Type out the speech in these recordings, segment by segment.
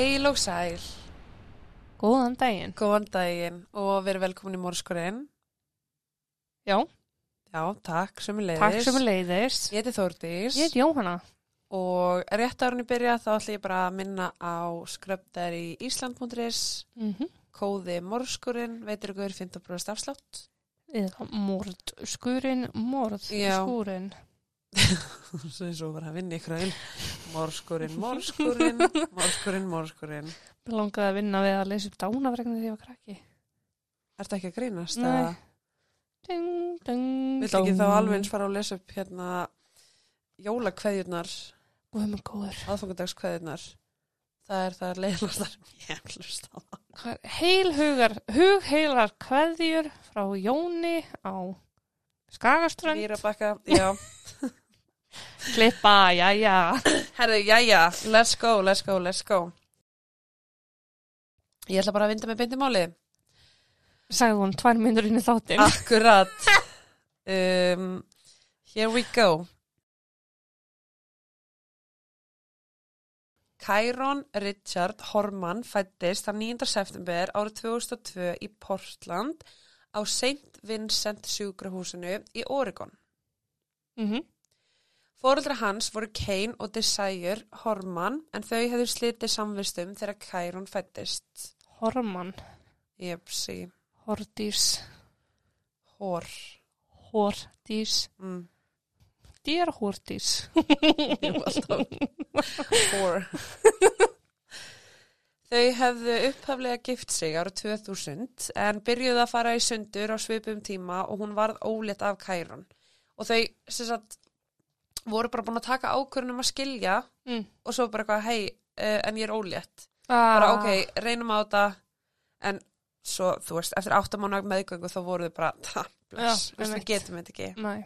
Heil og sæl, Góðan daginn. góðan daginn og verið velkomin í morskurinn. Já, Já, takk sem leiðis. takk sem leiðis. Ég heiti Þórdís Ég heit Jóhanna. og rétt árunni byrja þá ætlum ég bara að minna á skröpdar í Ísland.is, Mm -hmm. kóði morskurinn, veitir ykkur 15% afslátt. Eða mord skurinn, mord Já. eins og bara að vinna ykkur að morskurinn, morskurinn, morskurinn, morskurinn. Mér langaði að vinna við að leysa upp dánafregnir þegar ég var krakki. Ertu ekki að grínast? Nei. Ding, ding, Viltu ekki þá alveg eins fara að lesa upp hérna jólakveðjurnar, aðfangardagskveðjurnar? Það er það leiðlastar ég hlust á það. Er Heilhugar, hugheilar kveðjur frá Jóni á Skagaströnd. Mýrabakka, já. Klippa, já. Herðu, jæja, let's go, let's go, let's go. Ég ætla bara að vinda með beindi máli. Sagði hún tvær minnur inn í þáttinn. Akkurat. Um, here we go. Kæron Richard Horman fættist þann 9. september árið 2002 í Portland á St. Vincent sjúkrahúsinu í Oregon. Mm Fóreldra hans voru Kane og Desire Horman en þau hefðu slitið samvistum þegar Kæron fættist. Horman, Jepsi, Hordís, hór. Hordís, Mm. Jú, alltaf. Hór. Þau hefðu upphaflega gift sig ára 2000 en byrjuðu að fara í sundur á svipum tíma og hún varð ólétt af Kæron. Og þau, sem sagt, voru bara búin að taka ákvörnum að skilja Mm. og svo bara eitthvað, hei, uh, en ég er ólétt. Ah. Bara, ok, reynum á þetta, en svo, þú veist, eftir áttamánu meðgöngu þá voru þau bara, ta, bless, Já, veist, við einmitt. getum þetta ekki. Nei.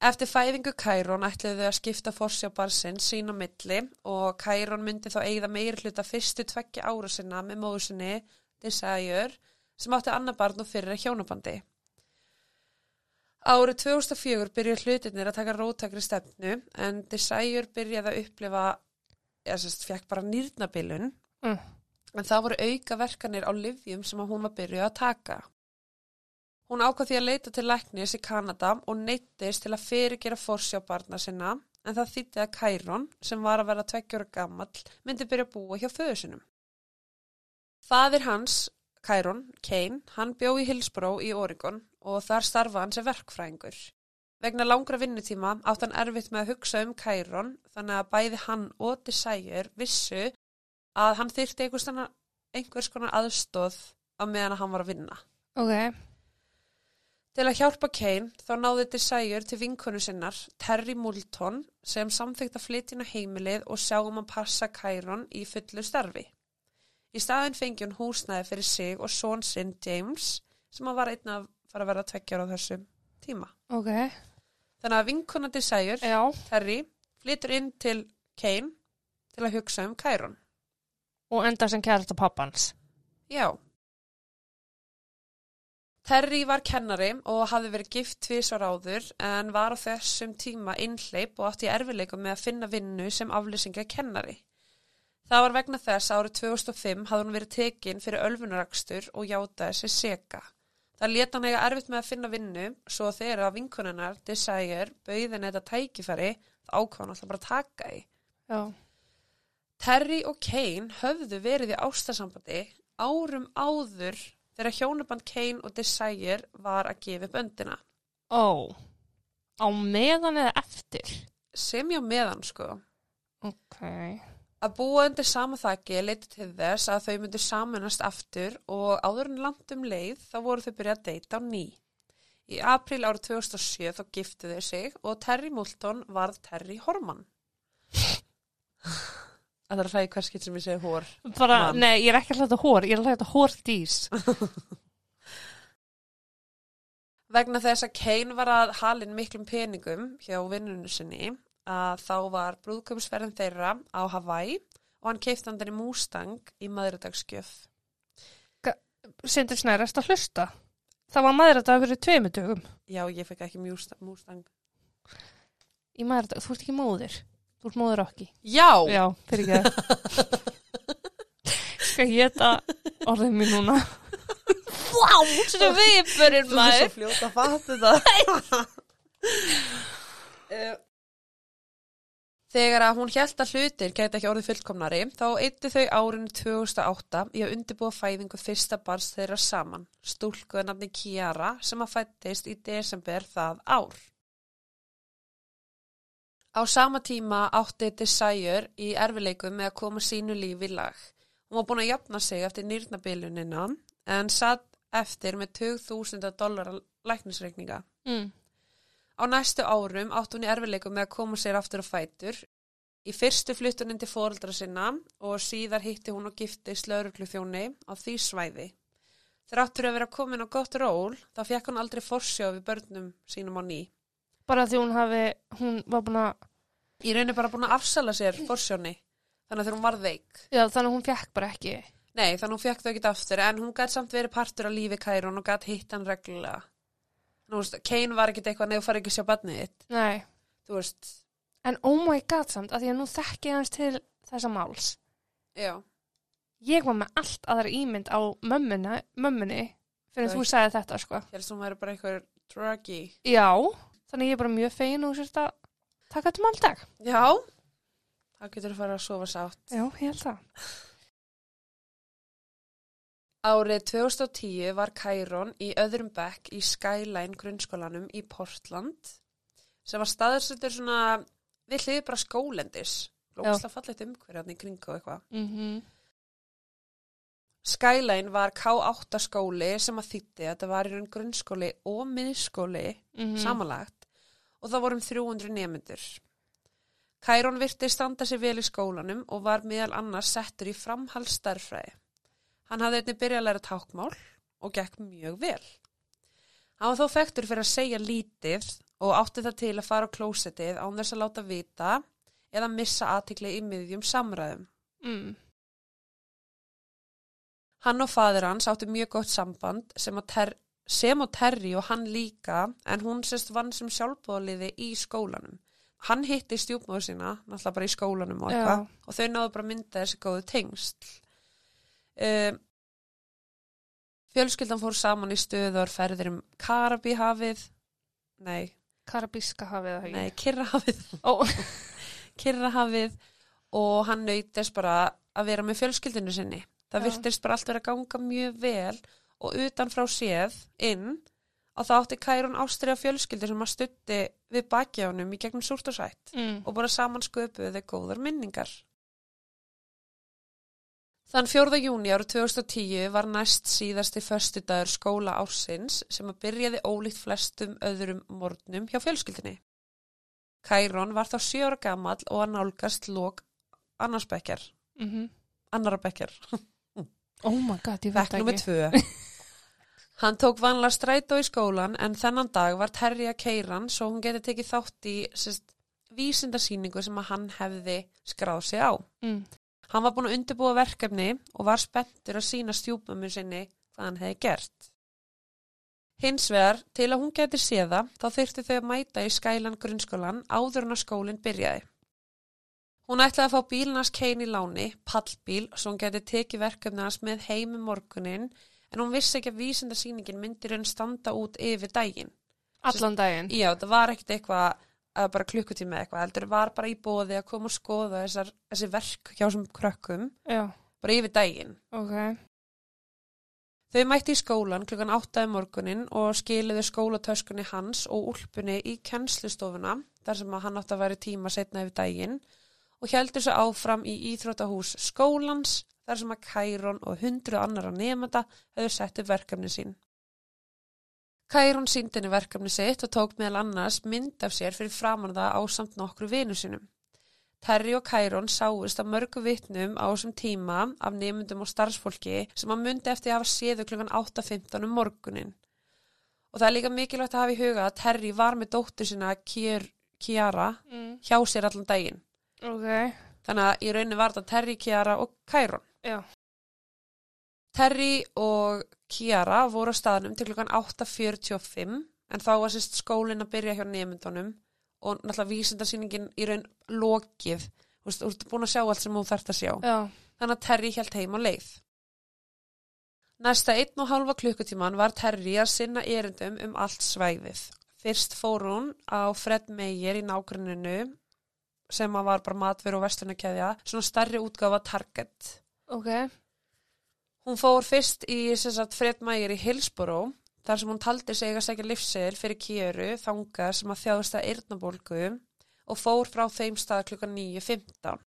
Eftir fæðingu Kærón ætluðu þau að skipta forsjá barsinn sín á milli og Kærón myndi þá eigða meiri hluta fyrstu tveggja ára sinna með móðu sinni, Desire, sem átti annar barn og fyrir hjónabandi. Árið 2004 byrjuðu hlutinir að taka róttakri stefnu en Desire byrjaði að upplifa, eða sérst, fekk bara nýrnabilun, Mm. en það voru auka verkanir á livjum sem hún var byrjuð að taka. Hún ákvað því að leita til læknis í Kanada og neittist til að fyrirgera forsjá barna sinna en það þýtti að Kæron, sem var að vera tveggjara gamall, myndi byrja að búa hjá föðu sinum. Fadir hans, Kæron, Kane, hann bjó í Hillsborough í Oregon og þar starfa hann sem verkfræðingur. Vegna langra vinnutíma átt hann erfitt með að hugsa um Kæron þannig að bæði hann og Desire vissu að hann þyrfti einhvers konar, aðstóð á meðan að hann var að vinna. Ok. Til að hjálpa Kane þá náði Desire til vinkonu sinnar, Terry Moulton, sem samþykkt að flytja inn á heimilið og sjá um að passa Kæron í fullu starfi. Í staðin fengi hún húsnæði fyrir sig og són sinn James, sem að var einn að fara að verða tveggjar á þessum tíma. Ok. Þannig að vinkona Desire, Já. Terry, flytur inn til Kane til að hugsa um Kæron. Og enda sem kærasta pappans. Já. Terry var kennari og hafði verið gift tvisvar áður en var á þessum tíma innleip og átti erfileikum með að finna vinnu sem aflýsinga kennari. Það var vegna þess að árið 2005 hafði hún verið tekin fyrir ölfunarakstur og játaði sér seka. Það leta hann eiga erfitt með að finna vinnu svo þegar að vinkunennar Desire bauðin þetta tækifæri hann alltaf bara taka í. Já. Terry og Kane höfðu verið í ástasambandi árum áður þegar hjónaband Kane og Desire var að gefa upp öndina. Ó. Á meðan eða eftir? Sem já meðan sko. Ok. Að búa undir sama þakki leiti til þess að þau myndu samanast aftur og áður en langt um leið þá voru þau byrjað að deyta á ný. Í april árið 2007 þá giftu þau sig og Terry Moulton varð Terry Horman. Það er að hlæði hverskitt sem ég segi hór. Bara, Man. nei, ég er ekki að hlæta hór, ég er að hlæta hórdís. Vegna þess að Kane var að halin miklum peningum hjá vinnunum sinni að þá var brúðköpsverðin þeirra á Hawaii og hann keipti hann í Mustang í maðurdagsgjöf. Sindri Snær, erst að hlusta? Það var maður að það verið tveimu dögum. Já, ég fekk ekki Mustang. Í maður að þú ert ekki móðir. Þú ert móður okki. Já, Já, fyrir ekki það. Skal ég geta orðið mér núna? Vá, svona viðbörinn þú er svo fljóta að fatta þetta. Þegar að hún hjælt að hlutir gæti ekki orðið fullkomnari, þá eitti þau árinu 2008 í að undirbúa fæðingu fyrsta barns þeirra saman, stúlkuða nafni Kiara sem að fættist í desember það ár. Á sama tíma átti Desire í erfileikum með að koma sínu lífi í lag. Hún var búin að jafna sig eftir nýrnabilunina en satt eftir með 20.000 dólar læknisreikninga. Mm. Á næstu árum átt hún í erfileikum með að koma sér aftur á fætur. Í fyrstu flutt hún inn til fóreldra sinna og síðar hitti hún og gifti slöruglu þjóni á því svæði. Þráttur að vera komin á gott ról, þá fekk hún aldrei forsjá við börnum sínum á ný. Bara því hún hafi, hún var búin að, Í rauninni bara búin að afsala sér forsjóni, þannig að þegar hún varð veik. já þannig að hún fekk bara ekki. Nei, þannig að hún fekk þau ekki aftur, en hún gæti samt verið partur af lífi Kærun og gæti hitt hann reglulega. Nú veist, Kane var ekkit eitthvað neðu fara ekki að sjá barnið þitt, Nei. þú veist, En oh my god samt, að því að nú þekki ég hans til þessa máls. já. Ég var með allt aðra ímynd á mömmuna, mömmunni fyrir Hvað? þú sagði þetta sko. Helst hún væri bara eitthvað druggy. Já, þannig ég er bara mjög fegin og sérst að taka þetta mál dag. Já, þá getur þú fara að sofa sátt. Já, ég held það. Árið 2010 var Kærón í öðrum bekk í Skyline grunnskólanum í Portland sem var staðursettur svona við hliði bara skólendis. Lókslega fallegt umhverjarni í kring og eitthvað. Mm Skyline var K8 skóli sem að þýtti að þetta var í raun grunnskóli og miðskóli -hmm. samanlagt og það vorum 300 nemyndur. Kærón virti standa sér vel í skólanum og var meðal annars settur í framhaldsstærfræði. Hann hafði einnig byrjað að læra tákmál og gekk mjög vel. Hann var þó fektur fyrir að segja lítið og átti það til að fara á klósettið án þess að láta vita eða missa aðtikli í miðjum samræðum. mm. Hann og fadir hans áttu mjög gott samband sem, ter, sem og Terry og hann líka en hún sérst vann sem sjálfbóðaliði í skólanum. Hann hitti stjúpmóðu sína, náttúrulega bara í skólanum og eitthvað og þau náðu bara mynda þessi góðu tengsl. Um, fjölskyldan fór saman í stöður ferðir um Karabíhafið, nei, Karabíska hafið nei, Kirrahafið, Ó, Kirrahafið og hann nautist bara að vera með fjölskyldinu sinni. Það Já. virtist bara allt vera að ganga mjög vel og utan frá séð inn og það átti Kærun ástriða fjölskyldu sem að stutti við bakjánum í gegnum súrt og sætt mm. og bara saman sköpuðu þau góðar minningar. Þann 4. júni ára 2010 var næst síðasti föstudagur skóla ársins sem að byrjaði ólíkt flestum öðrum morgnum hjá fjölskyldinni. Kærun var þá 7 ára gamall og að nálgast lók annarsbekkjar, Mm annara bekkjar, Oh my god, ég veit bekk nummer ekki. 2. Hann tók vanlega strætó í skólan en þennan dag var Terri að keiran svo hún geti tekið þátt í sérst, vísindarsýningu sem að hann hefði skráð sig á. Mm. Hann var búin að undirbúa verkefni og var spenntur að sína stjúpumum sinni hvað hann hefði gert. Hins vegar, til að hún geti séða, þá þyrfti þau að mæta í skælan grunnskólan áður en að skólinn byrjaði. Hún ætlaði að fá bílnars kein í láni, pallbíl, svo hún geti tekið verkefni hans með heim um morgunin, en hún vissi ekki að vísindarsýningin myndir henn standa út yfir daginn. Allan daginn. Já, það var ekkert eitthvað að bara klukkutíma eða eitthvað, heldur var bara í bóði að koma og skoða þessar, þessi verk hjá sem krökkum, Já, bara yfir daginn. ok. Þau mætti í skólan klukkan 8 um morgunin og skiliðu skólatöskunni hans og úlpunni í kennslustofuna þar sem hann átti að væri tíma setna yfir daginn og heldur svo áfram í íþróttahús skólans þar sem að Kærón og hundru annara nefnda hefðu sett upp verkefni sín. Kærón síndi henni verkefni sitt og tók meðal annars mynd af sér fyrir framan það á samt nokkru vinu sinum. Terri og Kærón sáist að mörgu vitnum á þessum tíma af nefndum og starfsfólki sem að myndi eftir að hafa séðu klukkan 8.15 um morgunin. Og það er líka mikilvægt að hafa í huga að Terri var með dóttur Kier, Kiara Mm. hjá sér allan daginn. Ok, Þannig að í rauninni var þetta Terri, Kiara og Kærón. já. Terri og Kiara voru á staðnum til klukkan 8.45 en þá var sérst skólinn að byrja hjá nefndunum og náttúrulega vísindarsýningin í raun lokið, þú veist, þú ert búin að sjá allt sem þú þarft að sjá. Já. Þannig að Terry held heim á leið. Næsta einn og halva klukkutíman var Terry að sinna erindum um allt svæðið. Fyrst fór hún á Fred Meyer í nágruninu sem að var bara matveru og vestunarkæðja, svona starri útgáfa Target. Ok. Hún fór fyrst í sem sagt, Fred Meyer í Hillsborough þar sem hún taldi sig að segja livsegil fyrir kjöru þanga sem að þjáðist að eyrnabólgu og fór frá þeim stað klukkan 9.15.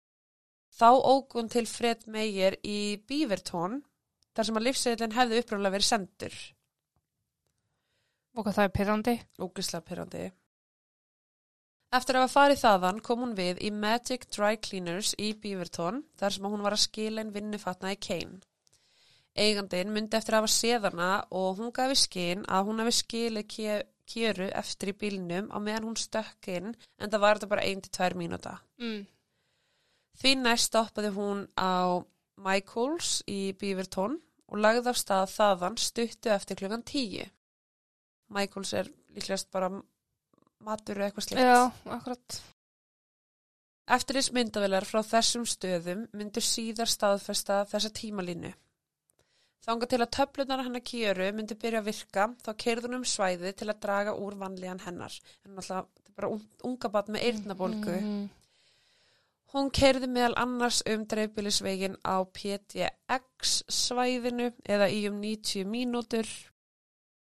Þá óg hún til Fred Meyer í Beaverton þar sem að livsegilin hefði uppræðulega verið sendur. Og hvað það er pyrrandi? Ógislega pyrrandi. Eftir að hafa farið þaðan kom hún við í Magic Dry Cleaners í Beaverton þar sem hún var að skila en vinnufatna í Kane. Eigandin myndi eftir að hafa séðana og hún gafi skinn að hún hafi skilið kjö- kjöru eftir í bílnum á meðan hún stökk inn en það var þetta bara 1-2 mínúta. Mm. Því næst stoppaði hún á Michaels í Beaverton og lagði af stað þaðan stuttu eftir klukkan 10. Michaels er líklegast bara matur eða eitthvað slikt. Já, akkurat. Eftir þess myndavelar frá þessum stöðum myndur síðar staðfesta þessa tímalínu. Þanga til að töflunar hennar kjöru myndi byrja að virka þá keirðun um svæði til að draga úr vanlíðan hennar. En náttúrulega þetta er bara un- unga bat með eyrnabólgu. Mm. Hún keirði meðal annars um dreifbýlisvegin á PTX svæðinu eða í um 90 mínútur.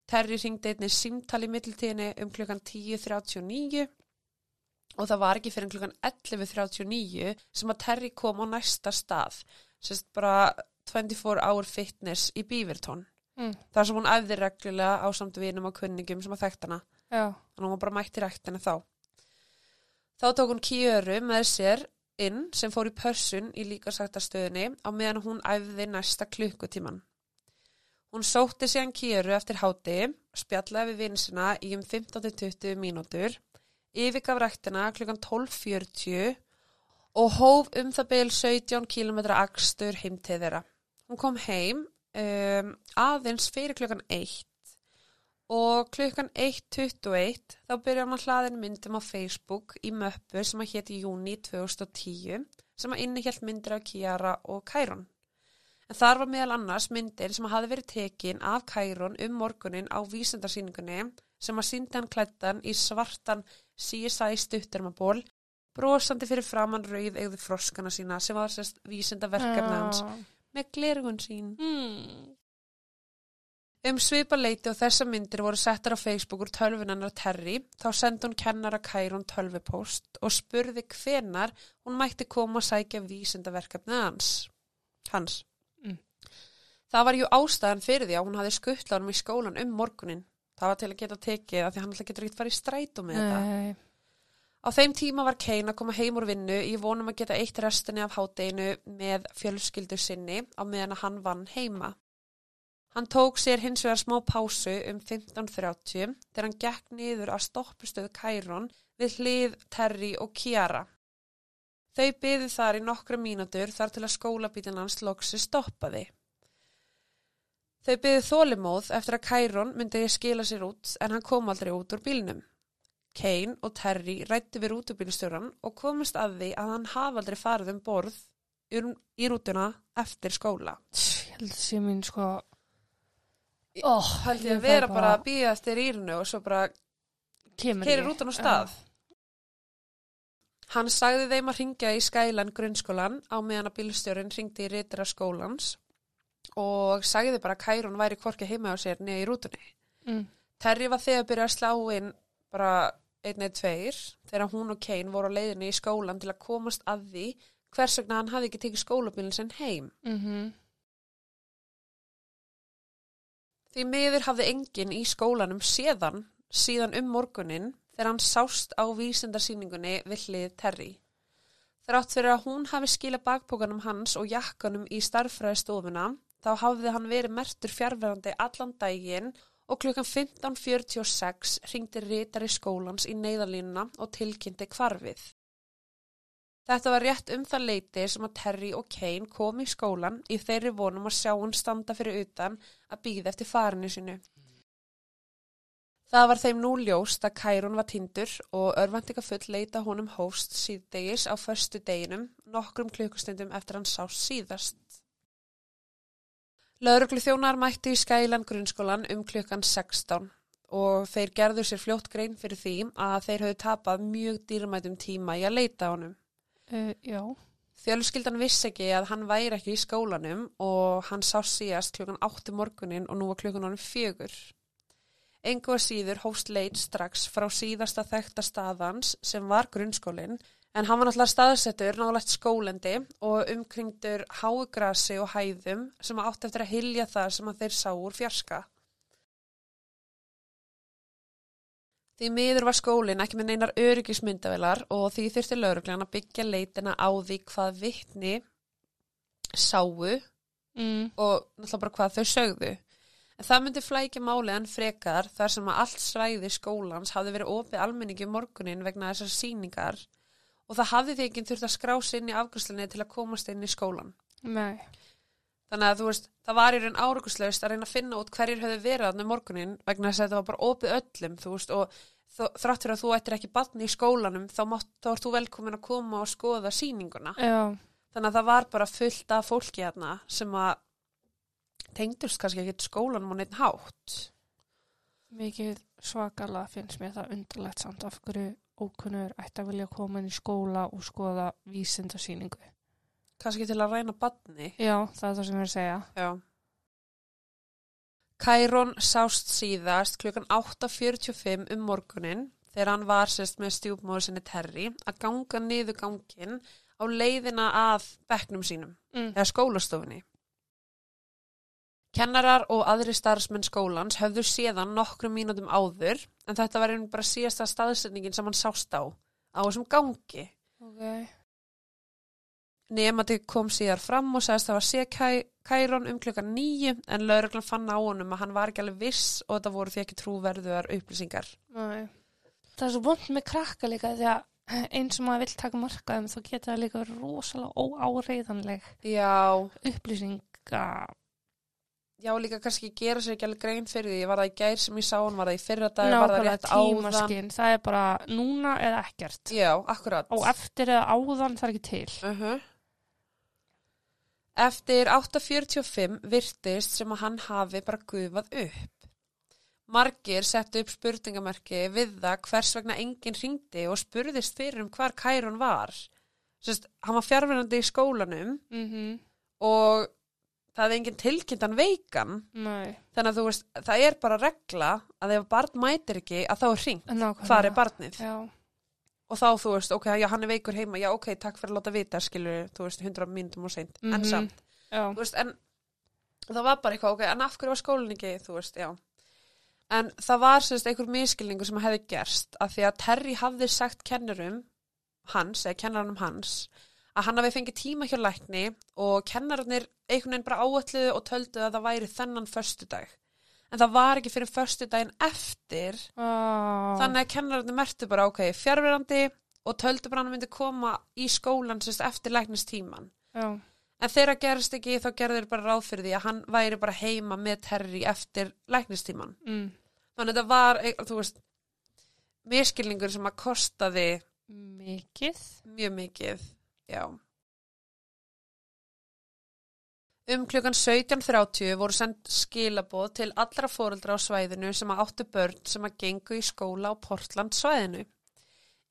Terri ringdi einnig símtali mittiltíðinni um klukkan 10.39 og það var ekki fyrir klukkan 11.39 sem að Terri kom á næsta stað. Sérst bara 24 hour fitness í Beaverton. Mm. Þar sem hún æfði reglulega á samt vinum og kunningum sem að þekkt hana. Að hún var bara mætti ræktinu þá. Þá tók hún kjöru með sér inn sem fór í pörsun í líkasættastöðinni á meðan hún æfði næsta klukkutíman. Hún sótti síðan kjöru eftir háti, spjallaði við vinsina í um 15-20 mínútur, yfirgaf ræktina klukkan 12.40 og hóf um það byl 17 km akstur heim til þeirra. Hún kom heim um, aðeins fyrir klukkan 1 og klukkan 1.21 þá byrjar að hlaðin myndum á Facebook í möppu sem að héti júni 2010 sem að innihjalt myndir af Kiara og Kæron. En þar var meðal annars myndir sem að hafi verið tekin af Kæron um morgunin á vísendarsýningunni sem að síndi hann klættan í svartan CSI stuttermaból brosandi fyrir framann rauð eigðu froskana sína sem var sérst vísendaverkefni hans með glergun sín. Mm. Um svipa leiti og þessa myndir voru settar á Facebook úr tölvunannar Terry, þá sendi hún kennara Kærun tölvupóst og spurði hvenar hún mætti koma að sækja vísindaverkefnið hans. hans. Mm. Það var jú ástæðan fyrir því að hún hafði skuttlað honum í skólan um morgunin. Það var til að geta tekið að því hann alltaf getur ekkert farið í strætó með þetta. Á þeim tíma var Kane að koma heim úr vinnu í vonum að geta eitt restinni af hádeginu með fjölskyldu sinni á meðan að hann vann heima. Hann tók sér hins vegar smá pásu um 15.30 þegar hann gekk niður að stoppustöðu Kæron við hlið Terry og Kiara. Þau byðu þar í nokkra mínútur þar til að skólabílinn hans loksi stoppaði. Þau byðu þólimóð eftir að Kæron myndi skila sér út en hann kom aldrei út úr bílnum. Kane og Terry rættu við rútubílstjóran og komist að því að hann hafa aldrei farið um borð í- rútuna eftir skóla. Ég held að sé mín sko oh, Held ég að vera bara að býða eftir írinu og svo bara ekki. rútan á stað. Hann sagði þeim að ringja í Skyland grunnskólan á meðan að bílstjórin ringdi í rítira skólans og sagði bara að Kærun væri hvorki heima á sér niður í rútunni. Mm. Terry var þegar að byrja að slá inn bara einn eða tveir þegar hún og Kane voru á leiðinni í skólan til að komast að því hvers vegna hann hafði ekki tekið skólabílinn sinn heim. Mm -hmm. Því miður hafði enginn í skólanum séðan síðan um morgunin þegar hann sást á vísindarsýningunni við hlið Terry. Þrátt fyrir að hún hafi skilað bakbókanum hans og jakkanum í starffræðistofuna þá hafði hann verið mertur fjárverandi allan daginn og klukkan 15.46 ringdi rítari skólans í neyðarlínuna og tilkynnti hvarfið. Þetta var rétt um það leiti sem að Terry og Kane kom í skólan í þeirri vonum að sjá hann standa fyrir utan að býða eftir farinu sinu. Það var þeim nú ljóst að Kærun var tindur og örvendingafull leita honum hóst síðdegis á förstu deginum nokkrum klukkustundum eftir hann sást síðast. Lauruglu þjónar mætti í Skælan grunnskólan um klukkan 16 og þeir gerðu sér fljótt grein fyrir því að þeir höfðu tapað mjög dýrmætum tíma í að leita honum. Uh, já. Fjölskyldan vissi ekki að hann væri ekki í skólanum og hann sá síðast klukkan 8 morgunin og nú var klukkan honum fjögur. Engu að síður hófst leit strax frá síðasta þekta staðans sem var grunnskólinn en hann var náttúrulega staðsettur nálægt skólendi og umkringdur háugrasi og hæðum sem átti eftir að hilja það sem þeir sá úr fjarska. Því miður var skólinn ekki með neinar öryggismyndavelar og því þurfti lauruglan að byggja leitina á því hvað vittni sáu Mm. og náttúrulega bara hvað þau sögðu. En það myndi flækja málið en frekar þar sem að allt svæði skólans hafði verið opið almenningi um morgunin vegna þessar síningar og það hafði því ekki þurft að skrá sig inn í afgjörslinni til að komast inn í skólan. Nei. Þannig að þú veist, það var í raun áruguslaust að reyna að finna út hverjir höfðu verið þarna um morgunin vegna þess að þetta var bara opið öllum, veist, og þó- þrátt fyrir að þú ættir ekki batni í skólanum, þá, mátt, þá ert þú velkomin að koma og skoða sýninguna. Já. Þannig að það var bara fullt af fólki hérna sem að tengdust kannski ekkert skólanum og neitt hátt. Mikið svakalega finnst mér það undarlegt samt af hverju ókunnur ætti að vilja koma inn í skóla og skoða vísindasýningu. Kannski til að ræna batni. Já, það er það sem ég er að segja. Já. Kærón sást síðast klukkan 8.45 um morgunin þegar hann var sérst með stjúpmóður sinni Terry að ganga niður gangin á leiðina að bekknum sínum Mm. eða skólastofunni. Kennarar og aðri starfsmenn skólans höfðu séðan nokkrum mínútum áður en þetta var einhvern bara síðasta staðsetningin sem hann sást á á þessum gangi. Ok. Nemandi kom síðar fram og sagðist að það var sé kæ, Kæron um klukkan nýju en lauruglan fann á honum að hann var ekki alveg viss og þetta voru því ekki trúverðuðar upplýsingar. Nei. Það er svo búnt með krakka líka því að eins og maður vill taka markaðum þá geta það líka rosalega óáreiðanleg Já, upplýsinga. Já líka kannski gera sér ekki alveg grein fyrir því. Var það í gær sem ég sá hann, var það í fyrra dag, var það rétt áðan? tímaskinn. Það er bara núna eða ekkert. Já, akkurat. Og eftir eða áðan það er ekki til. Uh Eftir 8.45 virtist sem að hann hafi bara gufað upp. Margir settu upp spurningamerki við það hvers vegna enginn ringdi og spurðist fyrir um hvar Kærun var. Sest, hann var fjárverandi í skólanum Mm -hmm. og það er enginn tilkynntan veikan. Nei. Þannig að þú veist, það er bara regla að ef barn mætir ekki að þá er ringt. Nákvæmlega. Hvar er barnið? Já. Og þá þú veist, ok, já, hann er veikur heima, já, ok, takk fyrir að láta vita, skilur, þú veist, 100 mínútum og seint, en Mhm. samt. Já. þú veist, en það var bara eitthvað, ok, en af hverju var skólinn ekki, þú veist, já. En það var sérst einhver miskilningu sem hefði gerst, af því að Terry hafði sagt kennurum hans, eða kennaranum hans, að hann hafi fengið tíma hjá lækni og kennararnir einhvern veginn bara áalluðu og töldu að það væri þennan föstudag. En það var ekki fyrir föstudaginn eftir, Ah. þannig að kennararnir mertu bara, ok, fjárverandi og töldu bara hann myndi koma í skólan sérst eftir læknistíman. Já. En þegar gerist ekki þá gerður bara ráð fyrir því að hann væri bara heima með Terry eftir læknistíman. Mm. Þannig að þetta var, eh, þú veist, miskilningur sem að kostaði Mikið. mjög mikið, já. Um klukkan 17.30 voru sendt skilaboð til allra fóreldra á svæðinu sem að áttu börn sem að gengu í skóla á Portland svæðinu.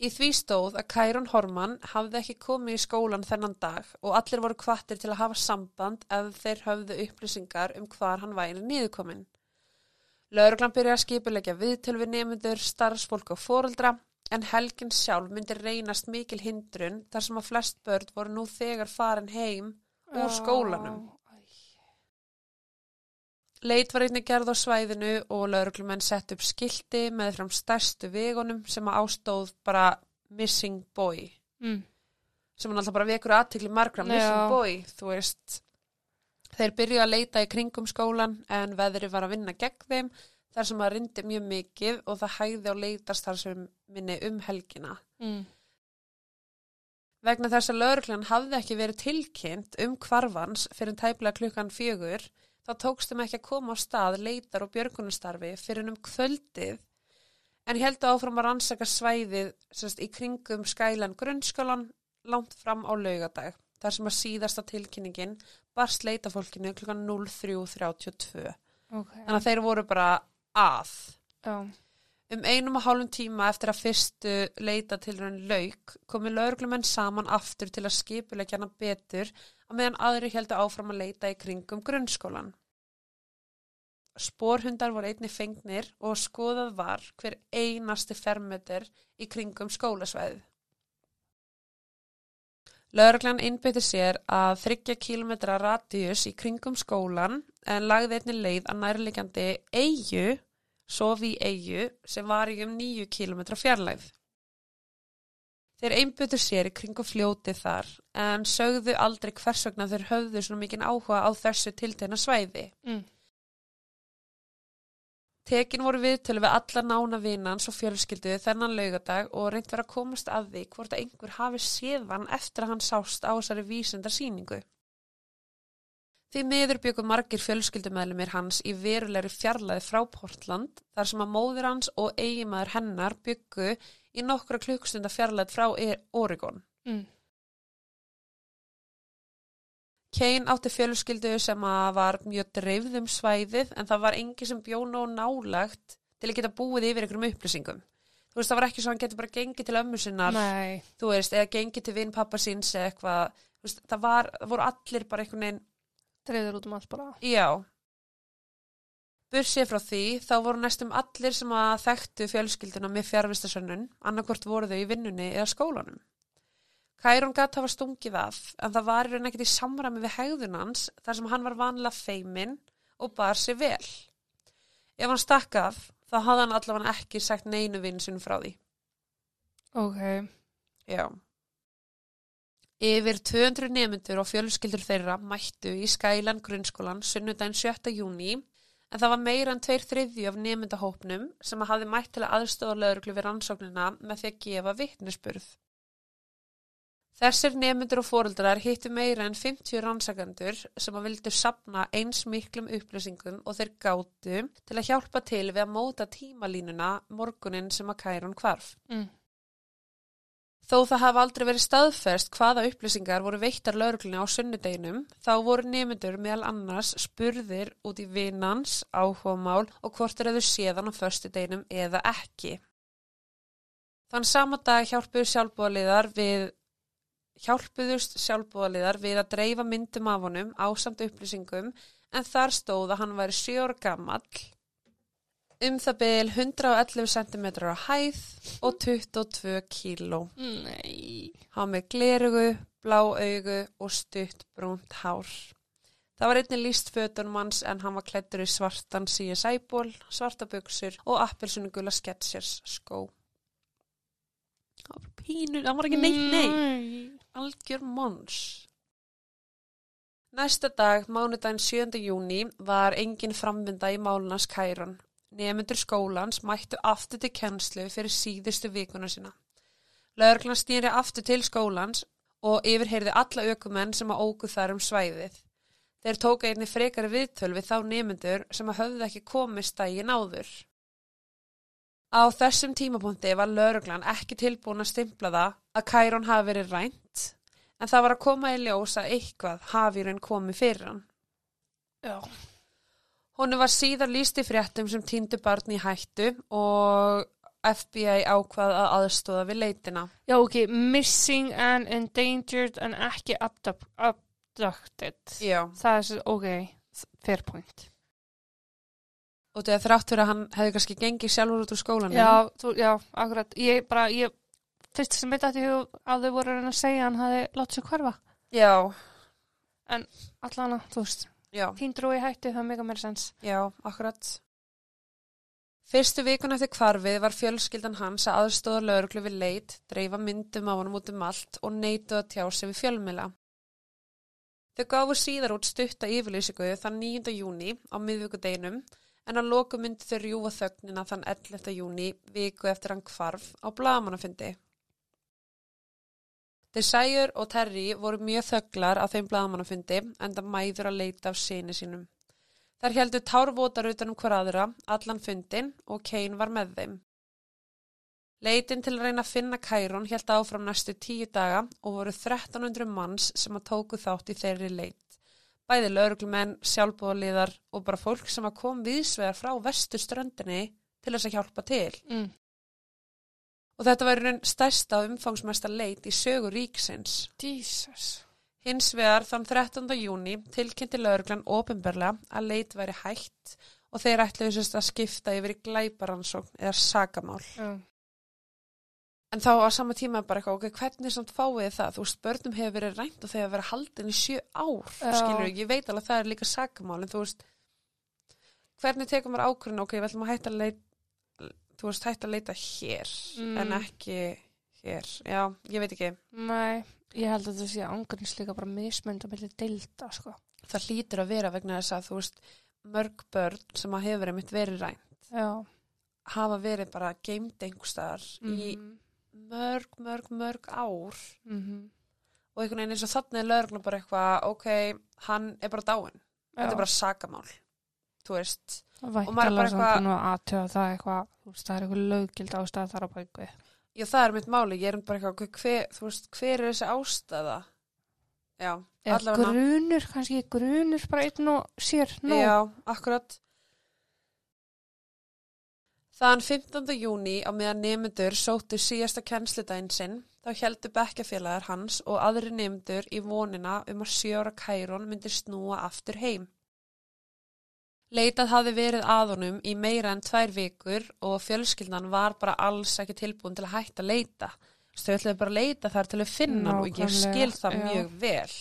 Í því stóð að Kæron Horman hafði ekki komið í skólan þennan dag og allir voru kvattir til að hafa samband ef þeir höfðu upplýsingar um hvar hann væri niðurkominn. Lauruglan byrjaði að skipulegja viðtöl við nefnendur, starfsfólk og fóreldra en helgin sjálf myndi reynast mikil hindrun þar sem að flest börn voru nú þegar farin heim úr skólanum. Leit var einnig gerð á svæðinu og lauruglumenn sett upp skilti með fram stærstu vegunum sem að ástóð bara missing boy. Mm. sem hann alltaf bara vekur aðtikli margra missing boy, þú veist. Þeir byrjuðu að leita í kringum skólan en veðri var að vinna gegn þeim þar sem að rindi mjög mikið og það hægði á leitast þar sem minni um helgina Mm. Vegna þess að lauruglan hafði ekki verið tilkynnt um hvarfans fyrir tæplega klukkan fjögur, þá tókst þeim ekki að koma á stað leitar og björgunastarfi fyrir um kvöldið en heldu áfram að rannsaka svæðið sérst, í kringum skælan grunnskólan langt fram á laugadag þar sem að síðasta tilkynningin var sleita fólkinu klukkan 03.32 ok. þannig að þeir voru bara að Já, Um einum og hálfum tíma eftir að fyrstu leita til raun lauk komi lauruglumenn saman aftur til að skipulegja hana betur að meðan aðri heldur áfram að leita í kringum grunnskólan. Spórhundar voru einni fengnir og skoðað var hver einasti fermetur í kringum skólasvæðið. Lauruglan innbyttir sér að 30 km radius í kringum skólan en lagði einni leið að nærlegjandi eigu sofi eigu sem var í um 9 km fjarlægð. Þeir einbyttu sér í kringum fljótið þar en sögðu aldrei hvers vegna þeir höfðu svona mikinn áhuga á þessu tiltegna svæði. mm. Tekin voru viðtölu við alla nána vinans og fjölskyldu þennan laugadag og reynd verið að komast að því hvort að einhver hafi séðan eftir að hann sást á þessari vísindarsýningu. Því miður byggum margir fjölskyldumæðlumir hans í verulegri fjarlæði frá Portland þar sem að móðir hans og eigimaður hennar byggu í nokkra klukkstunda fjarlæð frá E- Oregon. Mm. Kane átti fjölskyldu sem að var mjög dreifðum svæðið en það var engi sem bjó nóg nálagt til að geta búið yfir einhverjum upplýsingum. Þú veist, það var ekki svo að hann geti bara gengið til ömmu sinnar, Nei, þú veist, eða gengið til vinn pappa síns eða eitthvað, þú veist, það var, það voru allir bara einhvern veginn, treyður út um allt bara. já. Bursið frá því, þá voru næstum allir sem að þekktu fjölskylduna með fjárvistasönnun, annarkvort voru þau í vinnunni eða skólanum. Kærun gatt hafa stungið af, en það var í raun ekkert í samræmi við hegðun hans þar sem hann var vanlega feiminn og bar sig vel. Ef hann stakk af, þá hafði hann allavega ekki sagt neinu vinn sinn frá því. Ok, Já. Yfir 200 nemyndur og fjölskyldur þeirra mættu í Skælan grunnskólan sunnudaginn 7. júni en það var meira en tveir þriðju af nemyndahópnum sem hafði mætt til að aðstofa lögreglu við rannsóknina með því að gefa vittnesburð. Þessir nemyndur og fóreldrar hittu meira en 50 rannsakandur sem að vildu sapna eins miklum upplýsingum og þeir gátu til að hjálpa til við að móta tímalínuna morgunin sem að kærun hvarf. mm. Þó það hafa aldrei verið staðfest hvaða upplýsingar voru veittar lauruglunni á sunnudeginum, þá voru nemyndur meðal annars spurðir út í vinans, áhugamál og hvort er þau séðan á föstudeginum eða ekki. Þann sama dag hjálpuðu sjálfbúðaliðar við hjálpuðust sjálfbúðaliðar við að dreifa myndum af honum á samt upplýsingum en þar stóð að hann væri 7 ára gamall um það byl 111 cm á hæð og 22 kíló. Nei. Hann með glerugu, blá augu og stutt brúnt hár. Það var einnig líst fötunum hans en hann var klættur í svartan CSI-ból, svarta buksur og appelsunugula sketsjers skó. Það var pínur, það var ekki neitt neitt. Algjör mons. Næsta dag, mánudaginn 7. júni, var engin framvinda í málunars kæran. Nefnendur skólans mættu aftur til kennslu fyrir síðustu vikuna sína. Lörglan stýri aftur til skólans og yfirheyrði alla ökumenn sem að ógu þar um svæðið. Þeir tóka einni frekari viðtöl við þá nefnendur sem að höfðu ekki komist daginn áður. Á þessum tímapunkti var lauruglan ekki tilbúin að stimpla það að Kærón hafi verið rænt, en það var að koma í ljós að eitthvað hafi raun komið fyrir hann. Já. Honu var síðar líst í fréttum sem týndu barn í hættu og FBI ákvað að aðstóða við leitina. Já, ok, missing and endangered and ekki abduct- abducted. Já. Það er svo, ok, fair point. Og þegar þrátt fyrir að hann hefði kannski gengið sjálfur út úr skólanum. Já, þú, já, akkurat. Ég bara, ég, fyrst sem mitt ég að þau voru að segja hann hafi látið sér hverfa. Já, Allan að, þú veist, og í hættu, það er mega meira sens. já, akkurat. Fyrstu vikun eftir hvarfið var fjölskyldan hans að aðstóða lögreglu við leit, dreifa myndum á honum út um allt og neytu að tjá sig við fjölmila. Þau gáfu síðar út stutta yfirlýsingu þann 9. júni á miðvíkudeginum en að loku myndi þau rjúfa þögnina þann 11. júni viku eftir hann hvarf á blagamannafundi. Desire og Terry voru mjög þögglar á þeim blagamannafundi en það mæður að leita af sinni sínum. Þær heldu tárvotar utan um hver aðra, allan fundin og Kane var með þeim. Leitin til að reyna að finna Kærón held áfram næstu tíu daga og voru 1300 manns sem að tóku þátt í þeirri leit. Bæði lauruglumenn, sjálfbúðaliðar og bara fólk sem að kom viðsvegar frá vestu ströndinni til þess að hjálpa til. Mm. Og þetta var raun stærsta og umfangsmesta leit í sögu ríksins. Jesus. Hins vegar þann 13. júni tilkynnti lauruglan ofinberlega að leit væri hægt og þeir ætluðu sérst að skipta yfir í glæparansókn eða sagamál. Já. En þá á sama tíma bara eitthvað, ok, hvernig samt fáið það? Þú veist, börnum hefur verið rænt og þeir hafa verið haldin í sjö ár, Já. skilur ég veit alveg að það er líka sagamál, en þú veist, hvernig tekum maður ákvörðin, ok, við ætlum að hætta að leita, þú veist, hætta að leita hér, Mm. en ekki hér, já, ég veit ekki. Nei, ég held að það sé ángrins líka bara mismönda mellir deilda, sko. Það hlýtur að vera vegna þess að, þú veist, mörg börn sem að hefur einmitt verið rænt, Já. hafa verið bara geimt einhverstaðar í Mhm. Mörg, mörg, mörg ár Mhm. og einhvern veginn eins og þannig er lögreglan bara eitthvað, ok, hann er bara dáinn. Þetta er bara sagamál, þú veist. og maður er bara eitthvað- það eitthvað, er eitthvað löggild ástæð þar á bæku. Já, það er mitt máli, ég er bara eitthvað, hver, þú veist, hver er þessi ástæða? Já, allavega. grunur, kannski grunur bara einn og sér, nú. Já, akkurat. Þann 15. júni á meðan nemyndur sóttu síðasta kennsludaginn sinn, þá heldur bekkjafélagar hans og aðri nemyndur í vonina um að sjóra Kærón myndi snúa aftur heim. Leitað hafði verið að honum í meira en tvær vikur og fjölskyldan var bara alls ekki tilbúin til að hætta að leita. Þau ætlaði bara að leita þar til að finna hann og ég skil það já. mjög vel.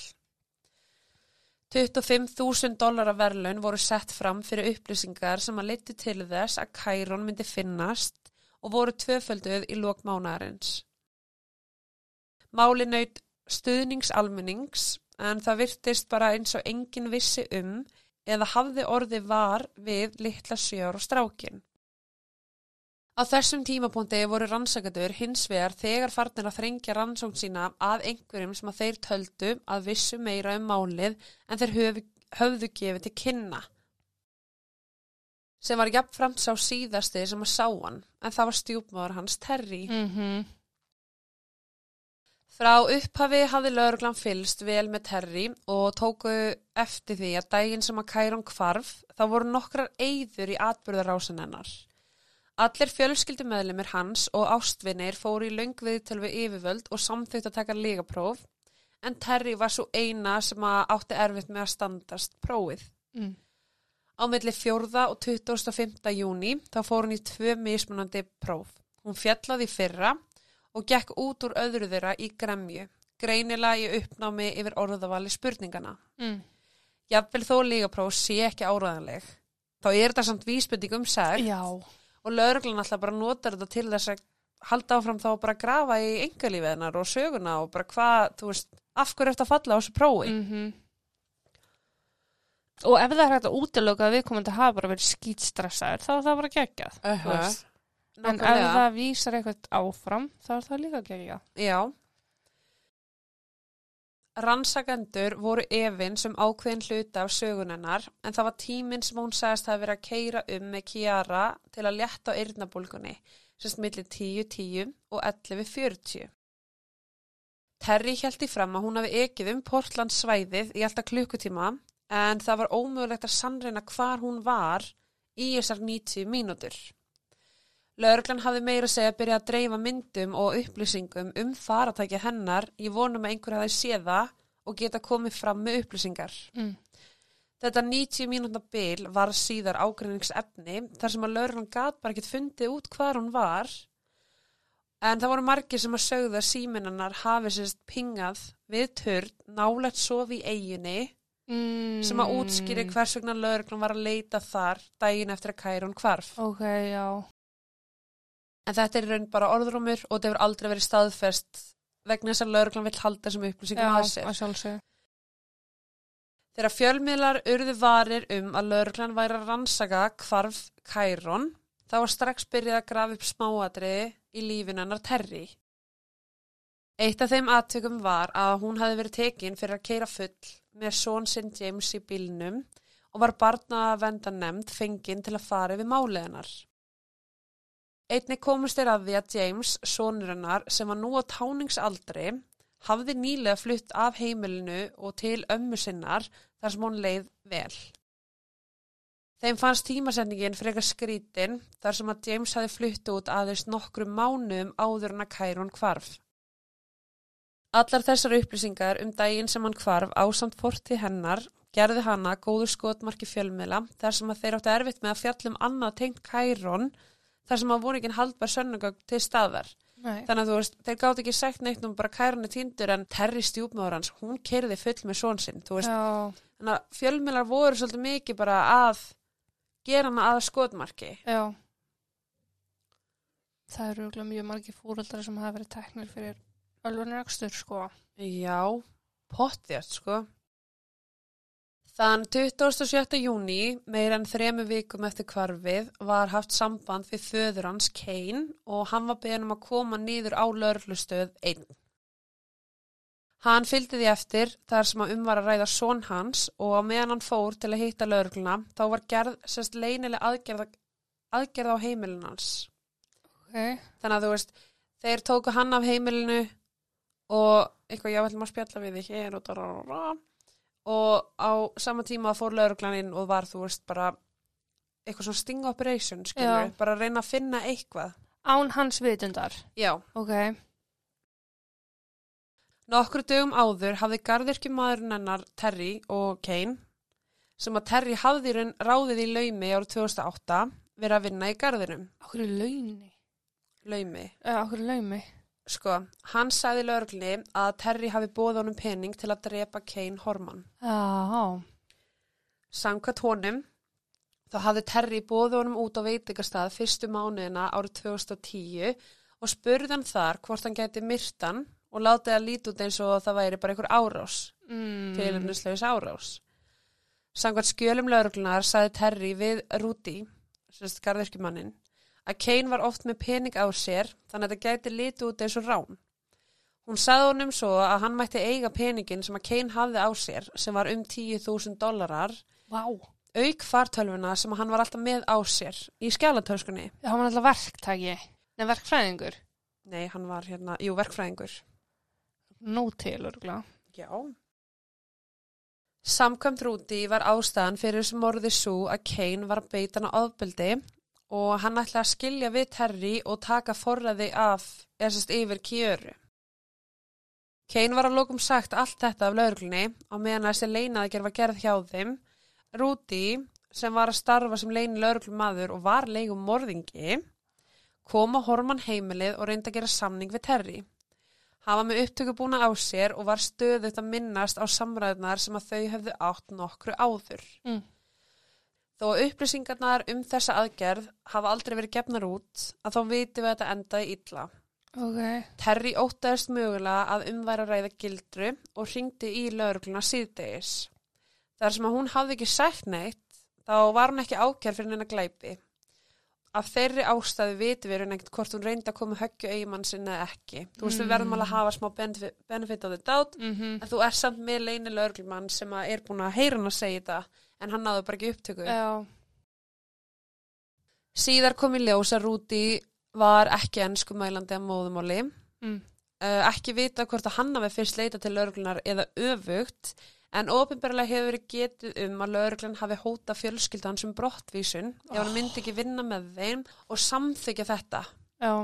25.000 dólara verðlaun voru sett fram fyrir upplýsingar sem að leiti til þess að Kærón myndi finnast og voru tvöfölduð í lok mánaðarins. Máli naut stuðningsalmennings en það virtist bara eins og enginn vissi um eða hafði orði var við litla sjör og strákin. Á þessum tímapunkti voru rannsakadur hins vegar þegar farnir að þrengja rannsókn sína að einhverjum sem að þeir töldu að vissu meira um málið en þeir höfðu, höfðu gefið til kynna. Sem var jafnframt sá síðasti sem að sá hann en það var stjúpmáður hans Terry. Mhm. Frá upphafi hafði lauruglan fylst vel með Terry og tóku eftir því að daginn sem að Kærón hvarf þá voru nokkrar eyður í atbyrðarásin hennar. Allir fjölskyldu meðlimir hans og ástvinir fóru í löng viðtöl við yfirvöld og samþýtt að taka lígapróf en Terry var svo eina sem átti erfitt með að standast prófið. Mm. Á milli 4. og 25. júni þá fór hún í tvö mismunandi próf. Hún fjallaði fyrra og gekk út úr öðru þeirra í gremju, greinilega í uppnámi yfir orðavali spurningana. Mm. Jafnvel þó lígapróf sé ekki áræðanleg. Þá er þetta samt vísbending um seg Já. Og lögreglan alltaf bara notar þetta til þess að halda áfram þá bara að grafa í engalífið hennar og söguna og bara hvað, þú veist, af hverju eftir að falla á þessu prófi. Mm Og ef það er hægt að útiloka að viðkomandi hafa bara verið skýtstressaður, þá er það bara geggjað. Uh veist. En ef það vísar eitthvað áfram, þá er það líka geggjað. Já. Rannsakendur voru efinn sem ákveðin hluta af sögunennar en það var tíminn sem hún sagðist að vera að keira um með Kiara til að létta á eyrnabólgunni, semst millir 10.10 og 11.40. Terry held í fram að hún hafi ekið um Portland svæðið í alltaf klukkutíma en það var ómögulegt að sannreina hvar hún var í þessar 90 mínútur. Lörglan hafði meira segja að byrja að dreifa myndum og upplýsingum um faratækja hennar í vonum að einhver hafi séð það og geta komið fram með upplýsingar. Mm. Þetta 90 mínútna bil var síðar ágreiningsefni þar sem að lörglan gat bara ekkert fundið út hvar hún var en það voru margir sem að sögðu að síminannar hafi sérst pingað við törn nálægt sofi í eiginni Mm. sem að útskýri hvers vegna lörglan var að leita þar daginn eftir að kæra hún hvarf. Ok, já. En þetta er raun bara orðrúmur og þetta hefur aldrei verið staðfest vegna þess að lauruglan vill halda þessum upplýsingum að Já, sér. að sjálfsög. Þegar fjölmiðlar urðu varir um að lauruglan væri að rannsaka hvarf Kærón, þá var strax byrjað að grafa upp smáatriði í lífinu hennar Terry. Eitt af þeim attökum var að hún hafi verið tekin fyrir að keira full með són sinn James í bílnum og var barna að venda nefnd fenginn til að fara við máliðinar. Einni komust þeir að því að James, sonur hennar, sem var nú á táningsaldri, hafði nýlega flutt af heimilinu og til ömmu sinnar þar sem hún leið vel. Þeim fannst tímasendingin frekar skrítin þar sem að James hafi flutt út aðeins nokkru mánuðum áður en að Kærun kvarf. Allar þessar upplýsingar um daginn sem hann kvarf ásamt forti hennar gerði hana góður skotmarki fjölmiðla þar sem að þeir áttu erfitt með að fjallum annað tengt Kærun þar sem að voru ekki haldbar sönnugögg til staðar. Nei. Þannig að þú veist, þeir gátt ekki sagt neitt um bara Kærun er týndur en Terri stjúpmáður hans, hún kerði full með són sinn, Þannig að fjölmiðlar voru svolítið mikið bara að gera hana að skotmarki. já. Það eru mjög margir fóreldrar sem hafa verið teknir fyrir alveg rekstur, sko. Já, pottjart sko. Þann 27. júni, meir en þremu vikum eftir kvarfið, var haft samband við föður hans Kane og hann var beðin um að koma nýður á lörglustöð einn. Hann fylgdi því eftir þar sem að um var að ræða són hans og meðan hann fór til að hitta lörgluna þá var gerð sérst leynileg aðgerð, aðgerð á heimilin hans. Ok, Þannig að þú veist, þeir tóku hann af heimilinu og eitthvað, já, ætlum að spjalla við þig hér og dararara. Og á sama tíma fór lauruglan inn og var, þú veist, bara eitthvað svona sting operation, skilur, Já. bara að reyna að finna eitthvað. án hans vitundar. Já. Ok, Nokkru dögum áður hafði garðirkjumadurinn hennar Terry og Kane, sem að Terry hafði raun ráðið í laumi árið 2008, verið að vinna í garðinum. okkur er launi. Laumi. Uh, okkur er laumi. Sko, hann sagði lauruglunni að Terry hafi bóð honum pening til að drepa Kane Horman. Já, Samkvæmt honum, þá hafði Terry bóð honum út á veitingastað fyrstu mánuðina árið 2010 og spurði hann þar hvort hann gæti myrtan og látið að líti út eins og það væri bara einhver árás, mm. tilumnislegs árás. Samkvæmt skjölum lauruglunar sagði Terry við Rúti, sérst garðirkjumannin, að Kane var oft með pening á sér þannig að þetta gæti litið út eins og rán. Hún sagði honum svo að hann mætti eiga peningin sem að Kane hafði á sér sem var um 10.000 dólarar Vá. auk fartölvuna sem hann var alltaf með á sér í skjálatöskunni. Já, hann var alltaf verktaki. Nei, verkfræðingur. Nei, hann var hérna, jú, verkfræðingur. Nó til, örgulega. Já. Samkvæmt Rúti var ástæðan fyrir þessu morði svo að Kane var að beita hann á ofbeldi og hann ætlaði að skilja við Terry og taka forræði af, eða sérst yfir kjöru. Kane var að lokum sagt allt þetta af lauruglunni á meðan þessi leinaðgerð var gerð hjá þeim. Rúti, sem var að starfa sem leini lauruglumadur og var leigum morðingi, kom á Horman heimilið og reyndi að gera samning við Terry. Hann var með upptöku búna á sér og var stöðut að minnast á samræðnar sem að þau hefðu átt nokkru áður. Mm. Þó að upplýsingarnar um þessa aðgerð hafa aldrei verið gefnar út að þá vitum við að þetta endaði illa. Ok. Terry óttaðist mögulega að umværa ræða gildru og ringdi í laurugluna síðdegis. Þar sem að hún hafði ekki sagt neitt, þá var hún ekki ákjær fyrir hennar glæpi. Af þeirri ástæðu vitum við ekkert hvort hún reyndi að koma höggju eigimann sinna eða ekki. Þú veist, við verðum alveg að hafa smá benefit, benefit of the doubt, Mm en þú er samt með leini lauruglumann sem að er búin að heyra hann að segja þetta, en hann náðu bara ekki upptöku. Já. Síðar kom í ljós að Rúti var ekki ennsku mælandi að móðumáli. Mm. Uh, ekki vita hvort að hann hafi fyrst leita til lauruglunar eða öfugt, en ofinbarlega hefur verið getið um að lauruglan hafi hóta fjölskyldan sem brottvísun ef hann myndi ekki vinna með þeim og samþykja þetta. Já.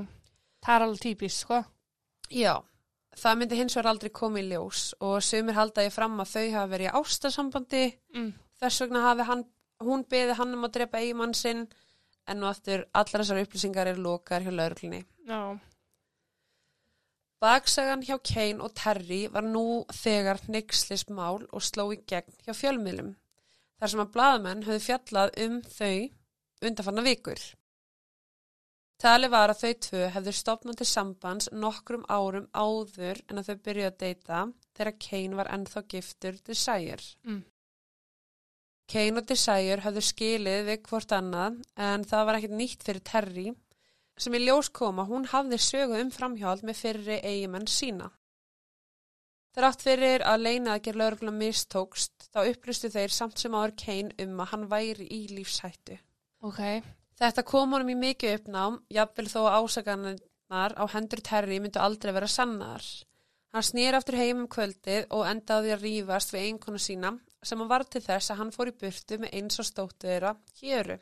Það er alveg típist, sko. Já, það myndi hins vegar aldrei komið í ljós og sumir halda ég fram að þau hafi verið í ástasambandi Mm. Þess vegna hafi hann, hún beði hann um að drepa eigimann sinn en nú aftur allar þessar upplýsingar eru lokar hjá lauruglunni. Já. Baksagan hjá Kane og Terry var nú þegar neykslis mál og sló í gegn hjá fjölmiðlum, þar sem að blaðamenn höfðu fjallað um þau undanfanna vikur. Tali var að þau tvö hefðu stopnað til sambands nokkrum árum áður en að þau byrjuði að deyta þegar Kane var ennþá giftur Desire. Mm. Kane og Desire höfðu skilið við hvort annað en það var ekkert nýtt fyrir Terry sem í ljós koma hún hafði sögu um framhjáld með fyrri eigimenn sína. Þrátt fyrir að leina að gera lögregla mistókst þá upplýstu þeir samt sem áður Kane um að hann væri í lífshættu. Ok. Þetta kom honum í mikið uppnám, jafnvel þó að ásakanirnar á hendur Terry myndu aldrei vera sannar. Hann snýr aftur heim um kvöldið og endaði að rífast við einkonu sína sem hann var til þess að hann fór í burtu með eins og stóttu þeirra héru.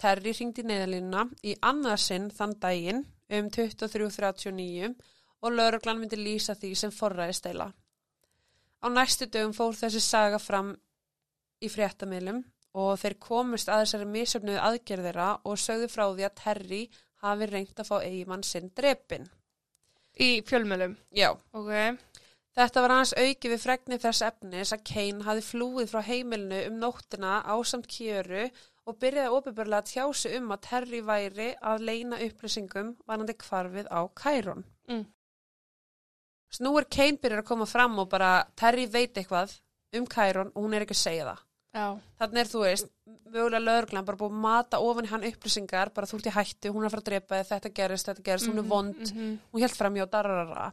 Terry ringdi neðalínuna í annarsinn þann daginn um 23.39 og lauruglan myndi lýsa því sem forræðisteyla. Á næstu dögum fór þessi saga fram í fréttamilum og þeir komust að þessari misöfnuðu aðgerðira og sögðu frá því að Terry hafi reynt að fá eigimann sinn drepin. Í fjölmjölum. Já. Ok. Þetta var hans auki við fregni þess efnis að Kane hafi flúið frá heimilinu um nóttina ásamt kjöru og byrjaði óbyrbarlega að tjási um að Terry væri að leina upplýsingum vanandi kvarfið á Kærón. Mm. Svo nú er Kane byrjar að koma fram og bara Terry veit eitthvað um Kærón og hún er ekki að segja það. Þannig er þú veist, mögulega lögreglan bara búið að mata ofan hann upplýsingar, bara þú ert í hættu, hún er að fara að drepa þig, þetta gerist, þetta gerist, hún er vond, Mhm. hún held fram hjá dararara.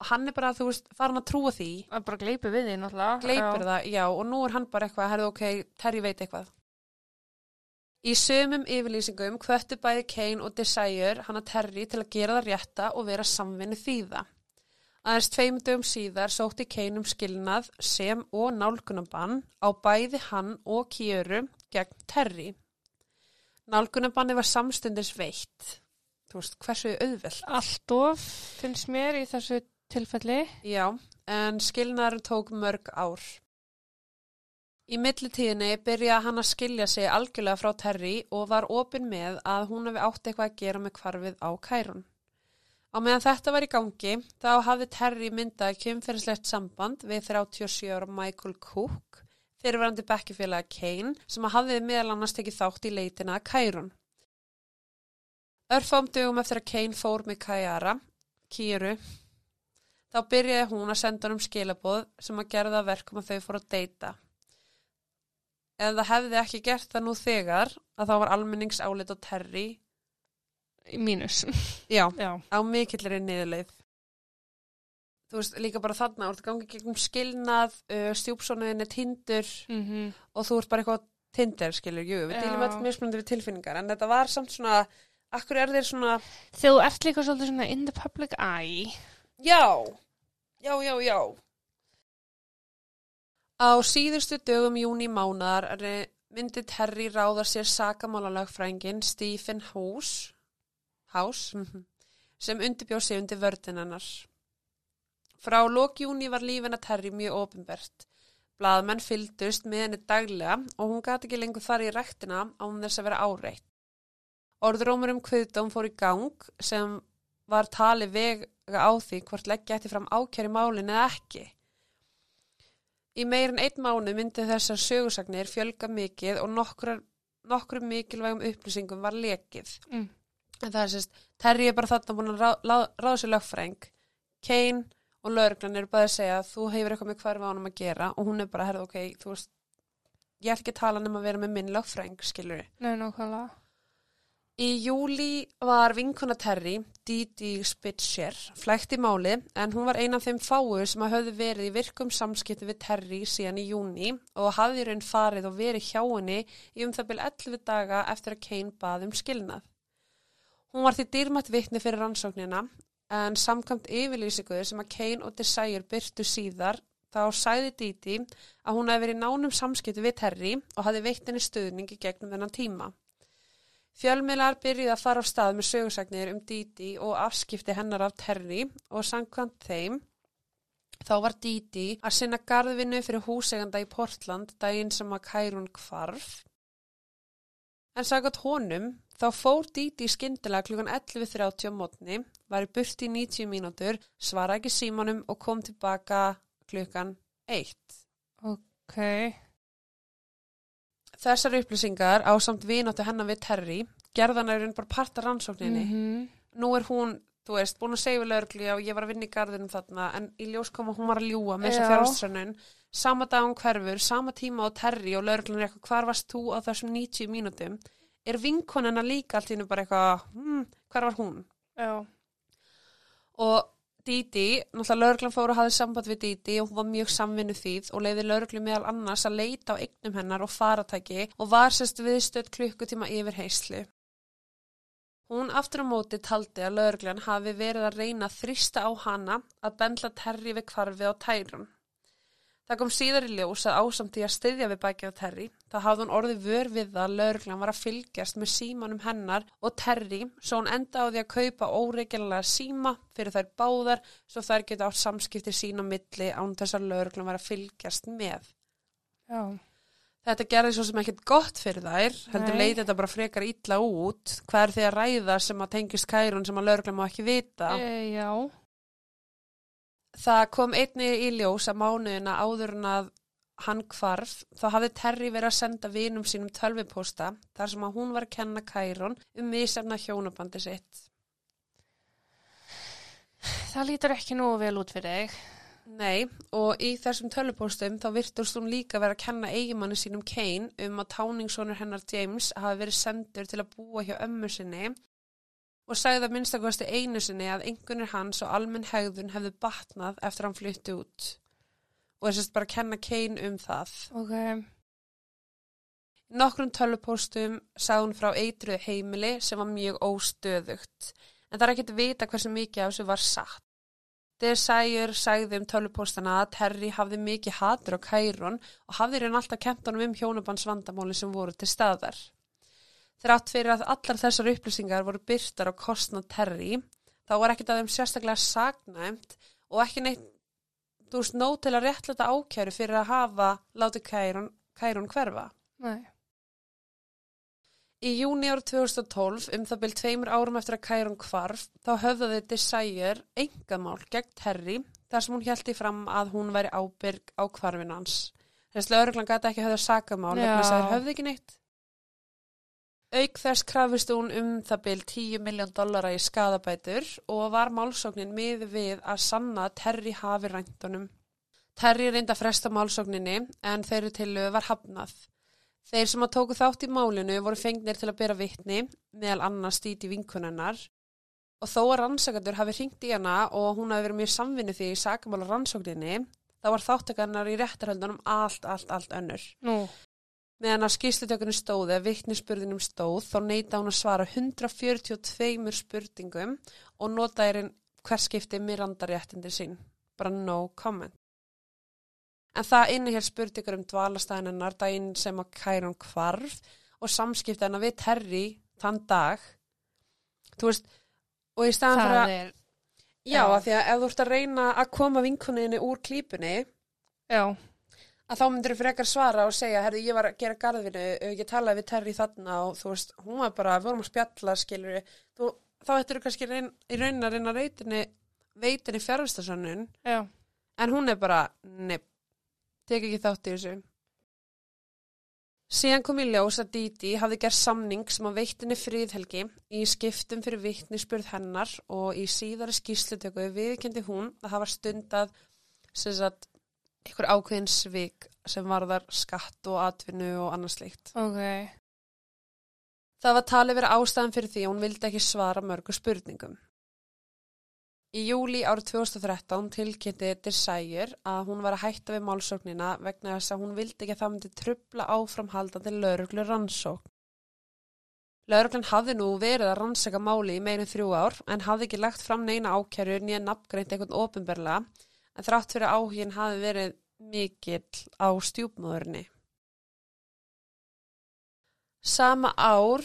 Og hann er bara, þú veist, farin að trúa því, Það bara gleipir við því náttúrulega. gleipir Já. það, já, og nú er hann bara eitthvað, herðu ok, Terry veit eitthvað. Í sömum yfirlýsingum hvöttu bæði Kane og Desire hann að Terry til að gera það rétta og vera samvinni þýða. Aðeins tveim dögum síðar sótti Kane um skilnað sem og nálgunabann á bæði hann og Kjöru gegn Terry. Nálgunabanni var samstundis veitt. Þú veist, hversu auðvelt? Allt of finnst mér í þessu tilfelli. Já, en skilnaður tók mörg ár. Í millitíðinni byrjaði hann að skilja sig algjörlega frá Terry og var opinn með að hún hefði átt eitthvað að gera með kvarfið á Kærun. Á meðan þetta var í gangi, þá hafði Terry myndað kynferðislegt samband við 37 ára Michael Cook, fyrirverandi bekkifélaga Kane, sem hafði meðal annars tekið þátt í leitina að Kærun. Örfám dögum eftir að Kane fór með Kajara, Kýru, þá byrjaði hún að senda um skilaboð sem að gerða verkum að þau fór að deyta. Ef það hefði ekki gert það nú þegar, að þá var almenningsálit á Terry, mínus. já, Já. á mikillri niðurleið. Þú veist, líka bara þarna, þú ert að gangi gegnum skilnað, uh, stjúpsónuðin er tindur Mm og þú ert bara eitthvað tindur, skilur, jú, við Já. deilum öll mismunandi við tilfinningar, en þetta var samt svona, akkur er þeir svona, Þegar þú ert líka svolítið svona in the public eye. Já, já, já, já. Á síðustu dögum júni mánar myndi Terry ráða sér sakamálalagfrængin Stephen House, House mhm, sem undirbjóð sig undir vördin hennar. Frá lókjúni var lífina Terry mjög ofinbert. Blaðmenn fylgdust með henni daglega og hún gati ekki lengur þar í rektina án þess að vera áreitt. Orðrómur um kviðdóm fór í gang sem var tali vega á því hvort leggja eftir fram ákjæri málin eða ekki. Í meir en einn mánu myndi þessar sögursagnir fjölga mikið og nokkrum mikilvægum upplýsingum var lekið. Mm. En það er sérst, Terry er bara þarna búin að rá, ráð, ráða sér lögfræng. Kane og lögreglan eru bara að segja þú hefur eitthvað með hverfa ánum að gera og hún er bara, herðu, ok, þú veist, ég ætla ekki að tala nema að vera með minn lögfræng, skilur Nei, nákvæmlega. Í júli var vinkona Terry, Didi Spitzer, flækt í máli en hún var ein af þeim fáu sem að höfðu verið í virkum samskipti við Terry síðan í júni og hafði raun farið og verið hjá henni í um það byrja 11 daga eftir að Kane bað um skilnað. Hún var því dýrmætt vitni fyrir rannsóknina en samkvæmt yfirlýsingu sem að Kane og Desire byrtu síðar þá sæði Didi að hún hefði verið nánum samskipti við Terry og hafði veitt henni stuðningi gegnum þennan tíma. Fjölmiðlar byrjuði að fara á stað með sögursagnir um Didi og afskipti hennar af Terry og samkvæmt þeim þá var Didi að sinna garðvinnu fyrir húseganda í Portland daginn sem að Kærun kvarf. En sagðat honum þá fór Didi skyndilega klukkan 11.30 á mótni, var í burti í 90 mínútur, svara ekki símanum og kom tilbaka klukkan 1. Ok. Þessar upplýsingar á samt vináttu hennar við Terry gerðan er hún bara parta rannsókninni. Mhm. Nú er hún, þú veist, búin að segja við lögreglu og ég var að vinna í garðinum þarna en í ljós kom að hún var að ljúa með þessa Já. fjárhundsrönnun. Sama dag hún hverfur, sama tíma á Terry og lögreglun er eitthvað, hvar varst þú á þessum 90 mínútum? Er vinkonina líka allt í hennu bara eitthvað, hm, hvar var hún? Já. Og Didi, náttúrulega lauruglan fór og hafði samband við Didi og hún var mjög samvinnu þýð og leiði lauruglu meðal annars að leita á eignum hennar og faratæki og var sérst viðstödd klukkutíma yfir heislu. Hún aftur á móti taldi að lauruglan hafi verið að reyna að þrista á hana að bendla terri við kvarfið á tærun. Það kom síðar í ljós að ásamt í að styðja við bækið á Terry. Það hafði hún orðið vör við það að lauruglan var að fylgjast með símanum hennar og Terry svo hún enda á því að kaupa óreikjanlega síma fyrir þær báðar svo þær geta átt samskipti sín á milli án þess að lauruglan var að fylgjast með. Já. Þetta gerði svo sem ekkert gott fyrir þær, heldur Nei. leiti þetta bara frekar illa út. Hvað er því að ræða sem að tengist kærun sem að lauruglan má ekki vita? E, já. Það kom einni í ljós að mánuðina áður en að hann hvarf, þá hafði Terry verið að senda vinum sínum tölvipósta þar sem að hún var að kenna Kærun um misefna hjónabandi sitt. Það lítur ekki nú vel út fyrir þig. Nei, og í þessum tölvupóstum þá virtust hún líka vera að kenna eigimanni sínum Kane um að táningssonur hennar James hafi verið sendur til að búa hjá ömmu sinni og sagði að minnstakosti einu sinni að einhvernir hans og almenn hegðun hefðu batnað eftir að hann flytti út og þess að bara að kenna Kane um það. Ok. Nokkrum tölvupóstum sagði hún frá eitruð heimili sem var mjög óstöðugt en það er ekki að vita hversu mikið af þessu var satt. Desire sagði um tölvupóstana að Terry hafði mikið hatur á Kærun og hafði hérna alltaf kent honum um hjónabandsvandamáli sem voru til staðar. Þrátt fyrir að allar þessar upplýsingar voru byrtar á kostnað Terry, þá var ekkert að þeim sérstaklega sagnæmt og ekki neitt, þú veist, nóg til að réttlæta ákjæru fyrir að hafa látið Kærun, Kærun hverfa. Nei. Í júni ára 2012, um það byrj tveimur árum eftir að Kærun hvarf, þá höfðaði Desire engamál gegn Terry þar sem hún hjælti fram að hún væri ábyrg á hvarfin hans. Þessi lauruglan gæti ekki höfða sakamál vegna þess að þeir höfði ekki neitt. Auk þess krafist hún um það byrj 10 miljón dollara í skadabætur og var málsóknin mið við að sanna að Terry hafi ræntunum. Terry reynda fresta málsókninni en þeirri til var hafnað. Þeir sem að tóku þátt í málinu voru fengnir til að bera vittni, meðal annars dýti vinkunennar. Og þó að rannsakandur hafi hringt í hana og hún hafi verið mjög samvinni því í sakamála rannsókninni, þá var þáttakarnar í réttarhöldunum allt, allt, allt önnur. Nú. Meðan að skýrslutökunum stóði að vittnisspurðinum stóð, þá neyta hún að svara 142 spurningum og nota erinn hver skipti mirandaréttindir sín. Bara no comment. En það innihér spurningar um dvalastæðinennar daginn sem að kæran hvarf og samskipta hennar við Terry þann dag. Þú veist, og í staðan fyrir að, er, já, já. að því að ef þú ert að reyna að koma vinkuninni úr klípunni, já. Að þá myndir þú frekar svara og segja, herði, ég var að gera garðinu, ég talaði við Terry þarna og þú veist, hún var bara, við vorum að spjalla, skilur þú, þá ættir þú kannski reyn, í raunin að reyna reytinni, veitinni fjárvistasönnun, Já. en hún er bara, nepp, tek ekki þátt í þessu. Síðan kom í ljós að Didi hafði gert samning sem að veittinni friðhelgi í skiptum fyrir vittnisspurð hennar og í síðari skýrslutöku viðkendi hún að hafa stundað sem sagt ykkur ákveðin svik sem varðar skatt og atvinnu og annars slikt. Ok. Það var talið vera ástæðan fyrir því að hún vildi ekki svara mörgu spurningum. Í júli árið 2013 tilkynnti Desire að hún var að hætta við málsóknina vegna þess að hún vildi ekki að það myndi trubla áframhaldandi lauruglu rannsókn. Lauruglan hafði nú verið að rannsaka máli í meirinn þrjú ár en hafði ekki lagt fram neina ákjæru nýja nafngreint einhvern ofinberlega en þrátt fyrir áhugin hafði verið mikill á stjúpmóðurinni. Sama ár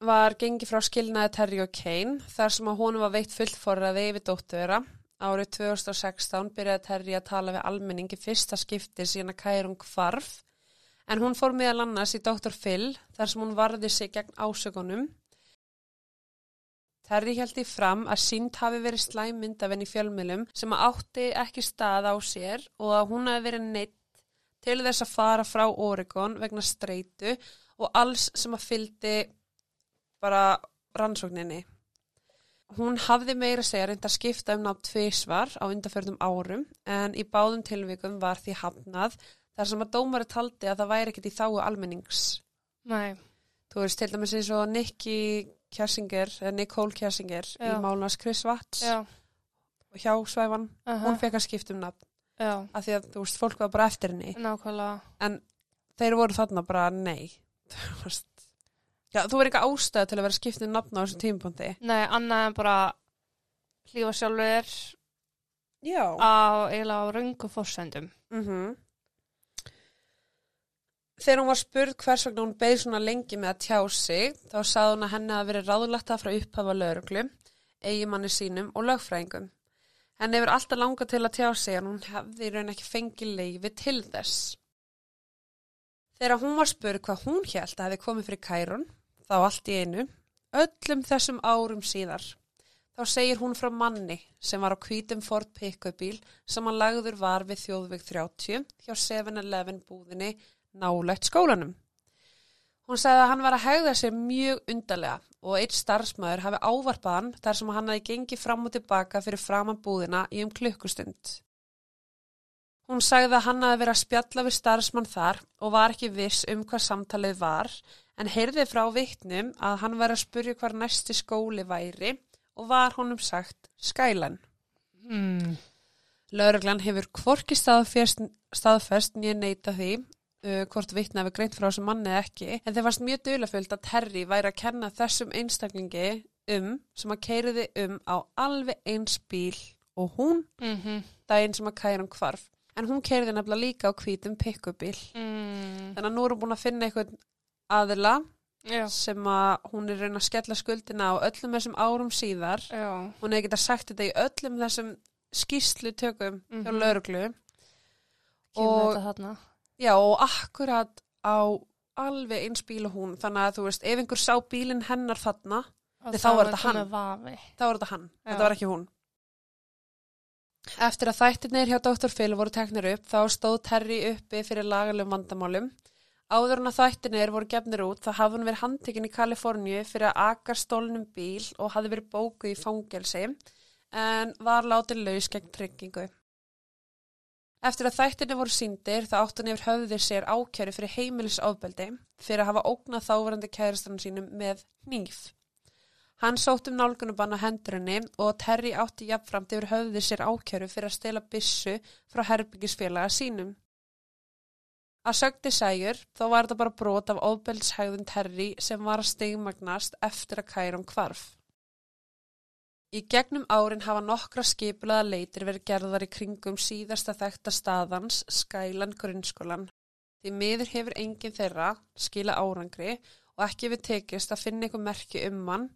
var gengið frá skilnaði Terry og Kane þar sem að honum var veitt fullforraði yfir dóttuðra. Árið 2016 byrjaði Terry að tala við almenningi fyrsta skipti síðan að Kærung hvarf en hún fór meðal annars í Dr. Phil þar sem hún varði sig gegn ásökunum. Terry held í fram að sínt hafi verið slæmynd af henni fjölmjölum sem átti ekki stað á sér og að hún hafi verið neitt til þess að fara frá Oregon vegna streitu og alls sem að fyldi bara rannsókninni. Hún hafði meira segja reynda að skipta um nátt tvísvar á undarförnum árum en í báðum tilvikum var því hafnað þar sem að dómari taldi að það væri ekkert í þáu almennings. Nei. Þú veist, til dæmis eins og Nicky Kjæsinger, Nicole Kjæsinger í málunars Chris Watts. Já. hjá svæfan, uh hún fekk að skipta um nafn af því að þú veist, fólk var bara eftir henni nákvæmlega. þeir voru þarna bara nei. Já, þú verður eitthvað ástæð til að vera skipt um nafn á þessum tímapunkti Nei, annað en bara hlífa sjálfur Já á eiginlega á röngu fórsendum. mm Þegar hún var spurð hvers vegna hún beið svona lengi með að tjá sig, þá sagði hún að henni að verið ráðlætta frá upphafa lauruglu, eigimanni sínum og lögfræðingum. Henni hefur alltaf langað til að tjá sig en hún hefði í raun ekki fengið leifi til þess. Þegar hún var spurð hvað hún held að hefði komið fyrir Kærun, þá allt í einu, öllum þessum árum síðar, þá segir hún frá manni sem var á hvítum Ford pick-up bíl sem hann lagður var við þjóðveg 30 hjá 7-Eleven búðinni nálægt skólanum. Hún sagði að hann var að hegða sér mjög undarlega og eitt starfsmæður hafi ávarpað hann þar sem hann hafi gengið fram og tilbaka fyrir framan búðina í um klukkustund. Hún sagði að hann hafi verið að spjalla við starfsmann þar og var ekki viss um hvað samtalið var en heyrði frá vittnum að hann var að spurja hvar næsti skóli væri og var honum sagt skælan. Mm. Lauruglan hefur hvorki staðfest, staðfest nýja neita því uh, hvort vittna hefur greint frá þessum manni ekki en þeir varst mjög dulafullt að Terry væri að kenna þessum einstaklingi um sem að keiriði um á alveg eins bíl og hún Mm daginn sem að kæra um hvarf en hún keiriði nefnilega líka á hvítum pikkubíl mm. þannig að nú er hún búin að finna einhvern aðila Já, sem að hún er raun að skella skuldina á öllum þessum árum síðar já. hún hefði getað sagt þetta í öllum þessum skýslu tökum hjá Mhm. lauruglu Og-. Já, og akkurat á alveg eins bíl og hún, þannig að þú veist, ef einhver sá bílinn hennar þarna, þá var þetta hann. Þá var þetta hann, þetta var ekki hún. Eftir að þættirnir hjá Dr. Phil voru teknir upp, þá stóð Terry uppi fyrir lagalegum vandamálum. Áður en að þættirnir voru gefnir út, þá hafði hún verið handtekinn í Kaliforníu fyrir að aka stólnum bíl og hafði verið bókuð í fangelsi, en var látið laus gegn tryggingu. Eftir að þættinni voru síndir þá átt hann yfir höfðir sér ákjæri fyrir heimilisofbeldi fyrir að hafa ógnað þáverandi kæristann sínum með hníf. Hann sótt um nálgunubann á hendurinni og Terry átti jafnframt yfir höfðir sér ákjæru fyrir að stela byssu frá herbyggisfélaga sínum. Að sögdi sæjur þó var þetta bara brot af ofbeldshægðun Terry sem var að stigmagnast eftir að kærum hvarf. Í gegnum árin hafa nokkra skipulaða leitir verið gerðar í kringum síðasta þekta staðans, Skyland grunnskólan. Því miður hefur enginn þeirra skila árangri og ekki við tekist að finna einhver merki um hann,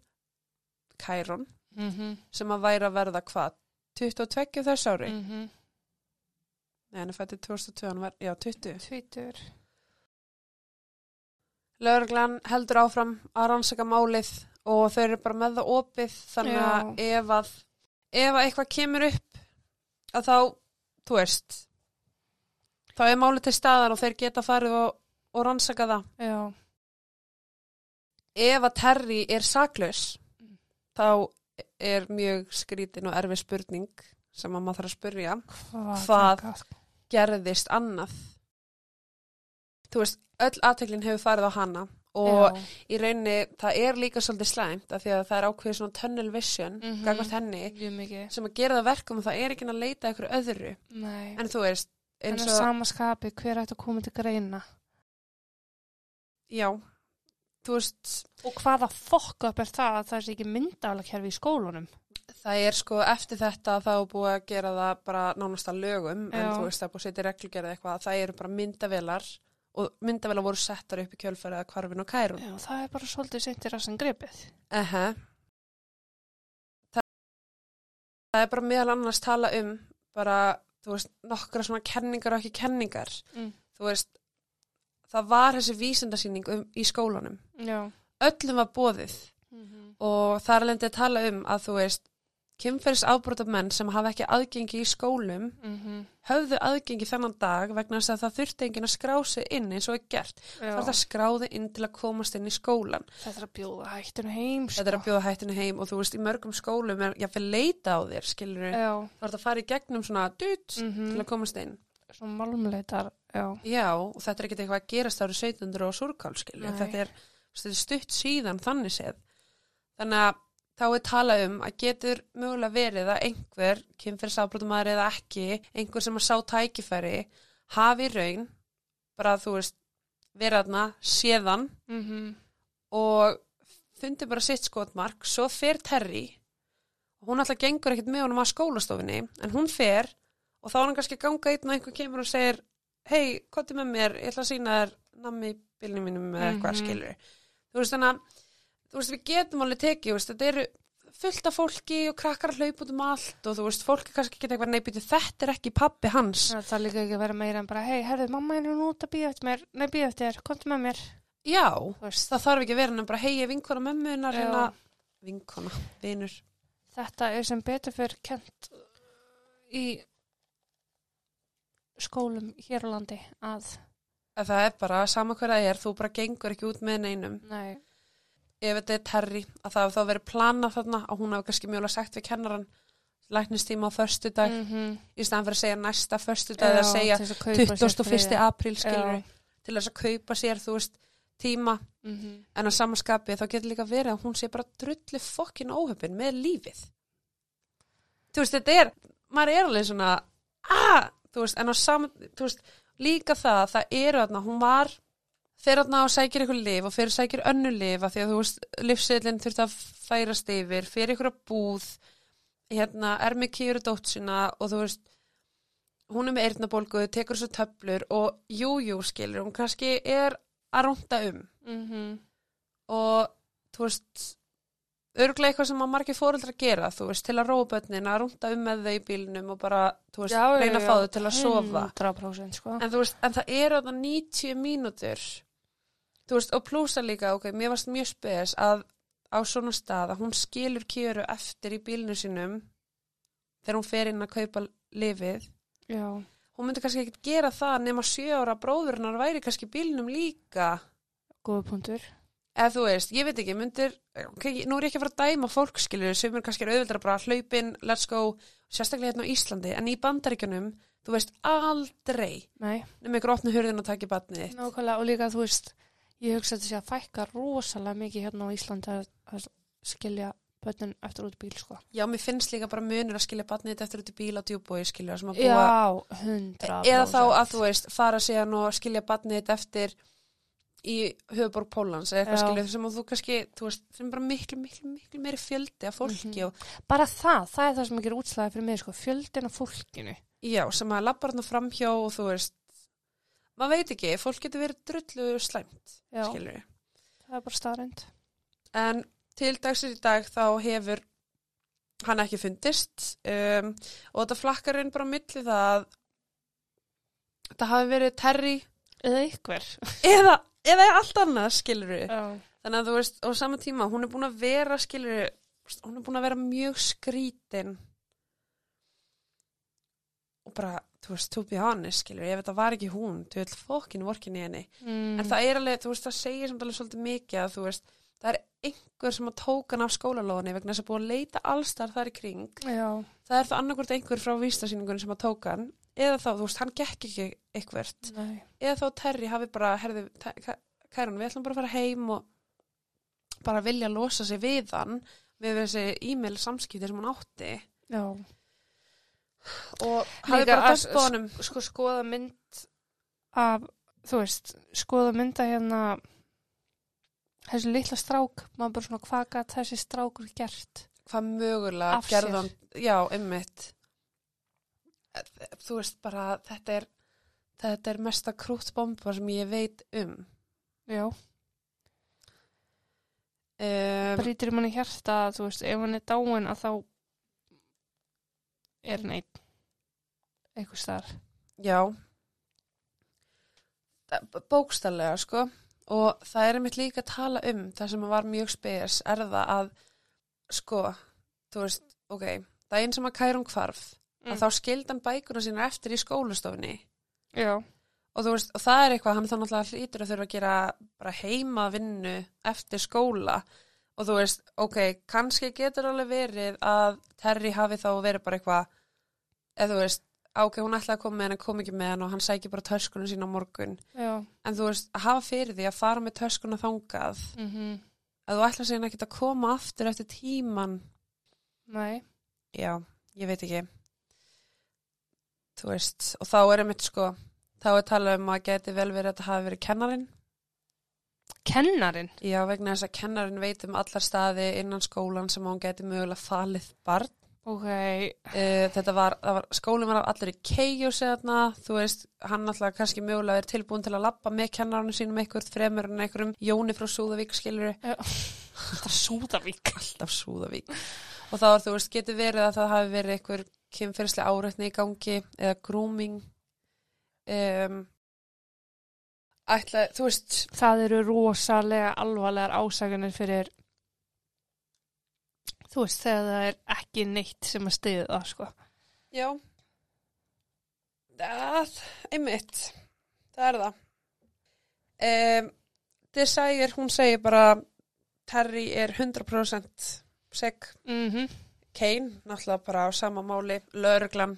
Kæron, Mm sem að væri að verða hvað? 22 þess ári? -hmm. Nei, hann er fættið 2002, hann var, já, 20. Twitter. Lörglan heldur áfram að rannsaka málið og þau eru bara með það opið þannig að ef að ef að eitthvað kemur upp að þá, þú veist þá er málið til staðar og þeir geta farið og, og rannsaka það Já. ef að Terry er saklaus Mm. þá er mjög skrítin og erfið spurning sem að maður þarf að spurja Hvað? Hvað? taka- gerðist annað þú veist, öll aðteklin hefur farið á hana og Já. í rauninni það er líka svolítið slæmt af því að það er ákveðið svona tunnel vision Mhm. gagvart henni sem að gera það verkum og það er ekki að leita ykkur öðru Nei. en þú veist, En eins að og sama skapi, hver ætti að koma til greina? já, veist Og hvaða fokk upp er það að það er ekki myndalakerfi í skólunum? það er sko eftir þetta þá er búið að gera það bara nánast að lögum en Já. þú veist það er búið að setja reglugerð eitthvað það eru bara myndavelar og myndavelar voru settar upp í kjölfærið að kvarfin og kærun Já, það er bara svolítið seintir að sem grepið. uh það, það er bara meðal annars tala um bara, þú veist, nokkra svona kenningar og ekki kenningar Mm. þú veist, það var þessi vísindasýning um, í skólanum Já. öllum var bóðið Mm -hmm. og það er alveg að tala um að þú veist kynferðis ábróta menn sem hafa ekki aðgengi í skólum Mm höfðu aðgengi þennan dag vegna þess að það þurfti enginn að skrá sig inn eins og er gert. Það er það skráði inn til að komast inn í skólan Þetta er að bjóða hættinu heim, sko. þetta er að bjóða hættinu heim og þú veist í mörgum skólum er jáfnvel leita á þér skilur Já. þá er að fara í gegnum svona dut Mm til að komast inn. Svo málumleitar, já. já og þetta er ekkert eitthvað að gerast árið 1700 og surkál veist, þetta er stutt síðan þannig séð. Þannig að þá er talað um að getur mögulega verið að einhver, kynferðisafbrotumæður eða ekki, einhver sem að sá tækifæri, hafi raun, bara þú veist, verið þarna séðan mm og fundi bara sitt skotmark, svo fer Terry og hún alltaf gengur ekkert með honum að skólastofinni, en hún fer og þá er hann kannski að ganga einn og einhver kemur og segir, hei, kottu með mér, ég ætla að sína þér nammi bílnum mínum með eitthvað Mhm. skilur. Þú veist þannig að, þú veist við getum alveg tekið, þú veist, þetta eru fullt af fólki og krakkar að hlaupa út um allt og þú veist, fólki kannski geta eitthvað neybýtu, þetta er ekki pappi hans. Það þarf líka ekki að vera meira en bara, hei, herðu, mamma er nú út að býða eftir mér, nei, býða eftir þér, komdu með mér. Já, það þarf ekki að vera en bara, hei, ég vinkona mömmunar, hérna, vinkona, vinur. þetta er sem betur fyrir kent í skólum hér á landi að, að það er bara, sama hver það er, þú bara gengur ekki út með neinum. nei, Ef þetta er terri, að það hafi þá verið planað þarna og hún hafi kannski mjögulega sagt við kennaran læknistíma á föstudag mm. -hmm. í staðan fyrir að segja næsta föstudag eða að segja 21. apríl til þess að kaupa sér, þú veist, tíma Mm -hmm. en á samanskapi þá getur líka verið að hún sé bara drullu fokkin óhöfin með lífið. Þú veist, þetta er, maður er alveg svona, aaa, þú veist, en á saman, þú veist, líka það, það eru þarna, hún var, fer þarna og sækir ykkur lif og fer og sækir önnu lif af því að þú veist, livseðlinn þurfti að færast yfir, fer ykkur að búð, hérna, er með kýru dótsina og þú veist, hún er með eyrnabólgu, tekur þessu töflur og jú, jú, skilur, hún kannski er að rúnda um Mm -hmm. og þú veist örglega eitthvað sem að margir fóreldrar gera þú veist, til að róa börnin að rúnda um með þau í bílnum og bara, þú veist, reyna að fá þau til að sofa 100% sko. en þú veist, en það eru þarna 90 mínútur þú veist, og plúsa líka, ok, mér varst mjög spes að á svona stað að hún skilur kjöru eftir í bílnu sínum þegar hún fer inn að kaupa lifið Já, hún myndi kannski ekkert gera það nema sjö ára bróðurnar væri kannski í bílnum líka. Góða punktur. eða þú veist, ég veit ekki, myndir ok, nú er ég ekki að fara að dæma fólk skilur sem er kannski auðvitað bara hlaupin, let's go sérstaklega hérna á Íslandi, en í bandaríkjunum þú veist aldrei Nei, nema ykkur opna hurðin og taki batnið og líka þú veist, ég hugsa að þetta sé að fækka rosalega mikið hérna á Íslandi að, skilja börnin eftir út í bíl sko. já, mér finnst líka bara munur að skilja batnið þitt eftir út í bíl á djúbói skilja sem að búa, Já, hundra eða þá að þú veist fara síðan og skilja batnið þitt eftir í höfuborg Pólans eða eitthvað Já. skilja sem að þú kannski, þú veist, sem bara miklu, miklu, miklu meiri fjöldi af fólki Mhm. og Bara það, það er það sem ekki er útslæði fyrir mig sko, fjöldin af fólkinu. Já, sem að labba hérna framhjá og þú veist, maður veit ekki, fólk getur verið drullu slæmt, Já, skilur það er bara staðrind. En til dagsir í dag þá hefur hann ekki fundist um, og þetta flakkar inn bara á milli það að þetta hafi verið Terry Eða ykkur. eða, eða allt annað, skilur Já. Þannig að þú veist, á sama tíma, hún er búin að vera, skilur hún er búin að vera mjög skrítin og bara, þú veist, to be honest, skilur ef þetta var ekki hún, þú veit, fokkin vorkin í henni Mm. En það er alveg, þú veist, það segir samt alveg svolítið mikið að þú veist, það er einhver sem að tóka hann af skólalóðinni vegna þess að búið að leita allstar þar í kring. Já, Það er það annarkvort einhver frá vístasýningunni sem að tóka hann, eða þá, þú veist, hann gekk ekki eitthvert. nei. Eða þá Terry hafi bara, herðu, Kæran, við ætlum bara að fara heim og bara vilja losa sig við hann við þessi e-mail samskipti sem hann átti Já. Og hafi bara dömpa honum. Sko skoða mynd af, þú veist, skoða mynda hérna þessi litla strák, maður bara svona hvað gat þessi strákur gert? hvað mögulega hann já, einmitt þú veist bara þetta er þetta er mesta krútbomba sem ég veit um Já. um, Brýtir manni hjarta, þú veist, ef hann er dáin að þá er einn? Eitthvað starf. já. Bókstallega sko. Og það er einmitt líka að tala um það sem var mjög spes er það að sko, þú veist, ok daginn sem að Kærun hvarf að þá skildi hann bækuna sína eftir í skólastofunni. Já. og þú veist, og það er eitthvað hann þá náttúrulega hlýtur að þurfa að gera bara heima vinnu eftir skóla og þú veist, ok, kannski getur alveg verið að Terry hafi þá verið bara eitthvað eða þú veist, ok, hún ætlaði að koma með hann en kom ekki með hann og hann sæki bara töskunum sína á morgun. Já. en þú veist, hafa fyrir því að fara með töskuna þangað. Mm að þú ætla sér ekki að koma aftur eftir tíman Nei, já, ég veit ekki. Þú veist og þá er einmitt sko þá er talað um að geti vel verið að þetta hafi verið kennarinn kennarin já, vegna þess að kennarinn veit um allar staði innan skólan sem hún geti mögulega falið barn. Ok, Uh, þetta var, var, skólinn var allir í keijus eða þú veist, hann alltaf kannski mögulega er tilbúin til að lappa með kennarinn sínum eitthvað fremur en einhverjum Jóni frá Súðavík skilur þetta er Súðavík. Alltaf Súðavík. Og þá er þú veist, getur verið að það hafi verið einhver kynferðslega áreitni í gangi eða grooming. Um, ætla, þú veist Það eru rosalega alvarlegar ásaganir fyrir þú veist, þegar það er ekki neitt sem að stiða það, sko. Já. Það, einmitt. Það er það. Um, Desire, hún segir bara Terry er 100% seg mm Kane, náttúrulega bara á sama máli, lögreglan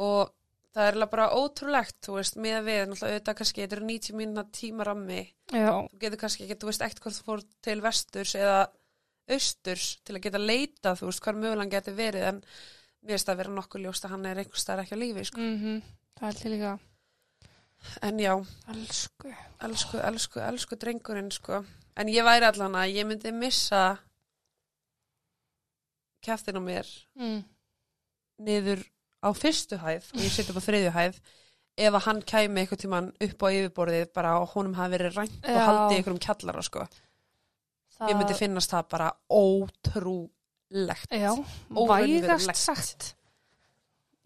og það er alveg bara ótrúlegt, þú veist, með við, náttúrulega auðvitað kannski, þetta eru 90 mínuna tímarammi, Já, þú getur kannski ekki, þú veist, ekkert hvort þú fór til vesturs eða austurs til að geta leita, þú veist, hvað mögulega geti verið, en finnst það að vera nokkuð ljóst að hann er einhvers staðar ekki á lífi, sko. mm það er til líka En já, Elsku elsku, elsku, elsku drengurinn, sko. En ég væri allan að ég myndi missa kæftin á mér mm. niður á fyrstu hæð og ég setja upp á þriðju hæð ef að hann kæmi eitthvað tíman upp á yfirborðið bara og honum hafi verið rænt og haldið ykkur um kjallara sko. það, Ég myndi finnast það bara ótrúlegt. Já, vægast sagt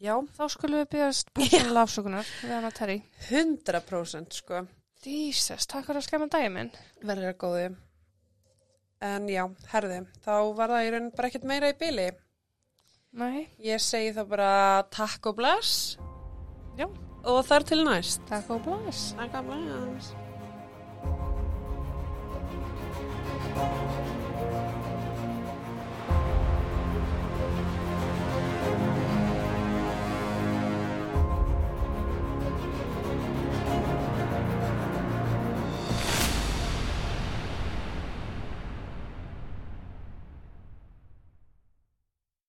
Já, Þá skulum við byggjast búinlega afsökunar við hana Terry 100% sko. Jesus, takk fyrir að skemma daginn minn Verður það góði. En já, herði, þá var það í raun bara ekkert meira í byli. Nei, Ég segi þá bara takk og bless já, og þar til næst. takk og bless Takk og bless.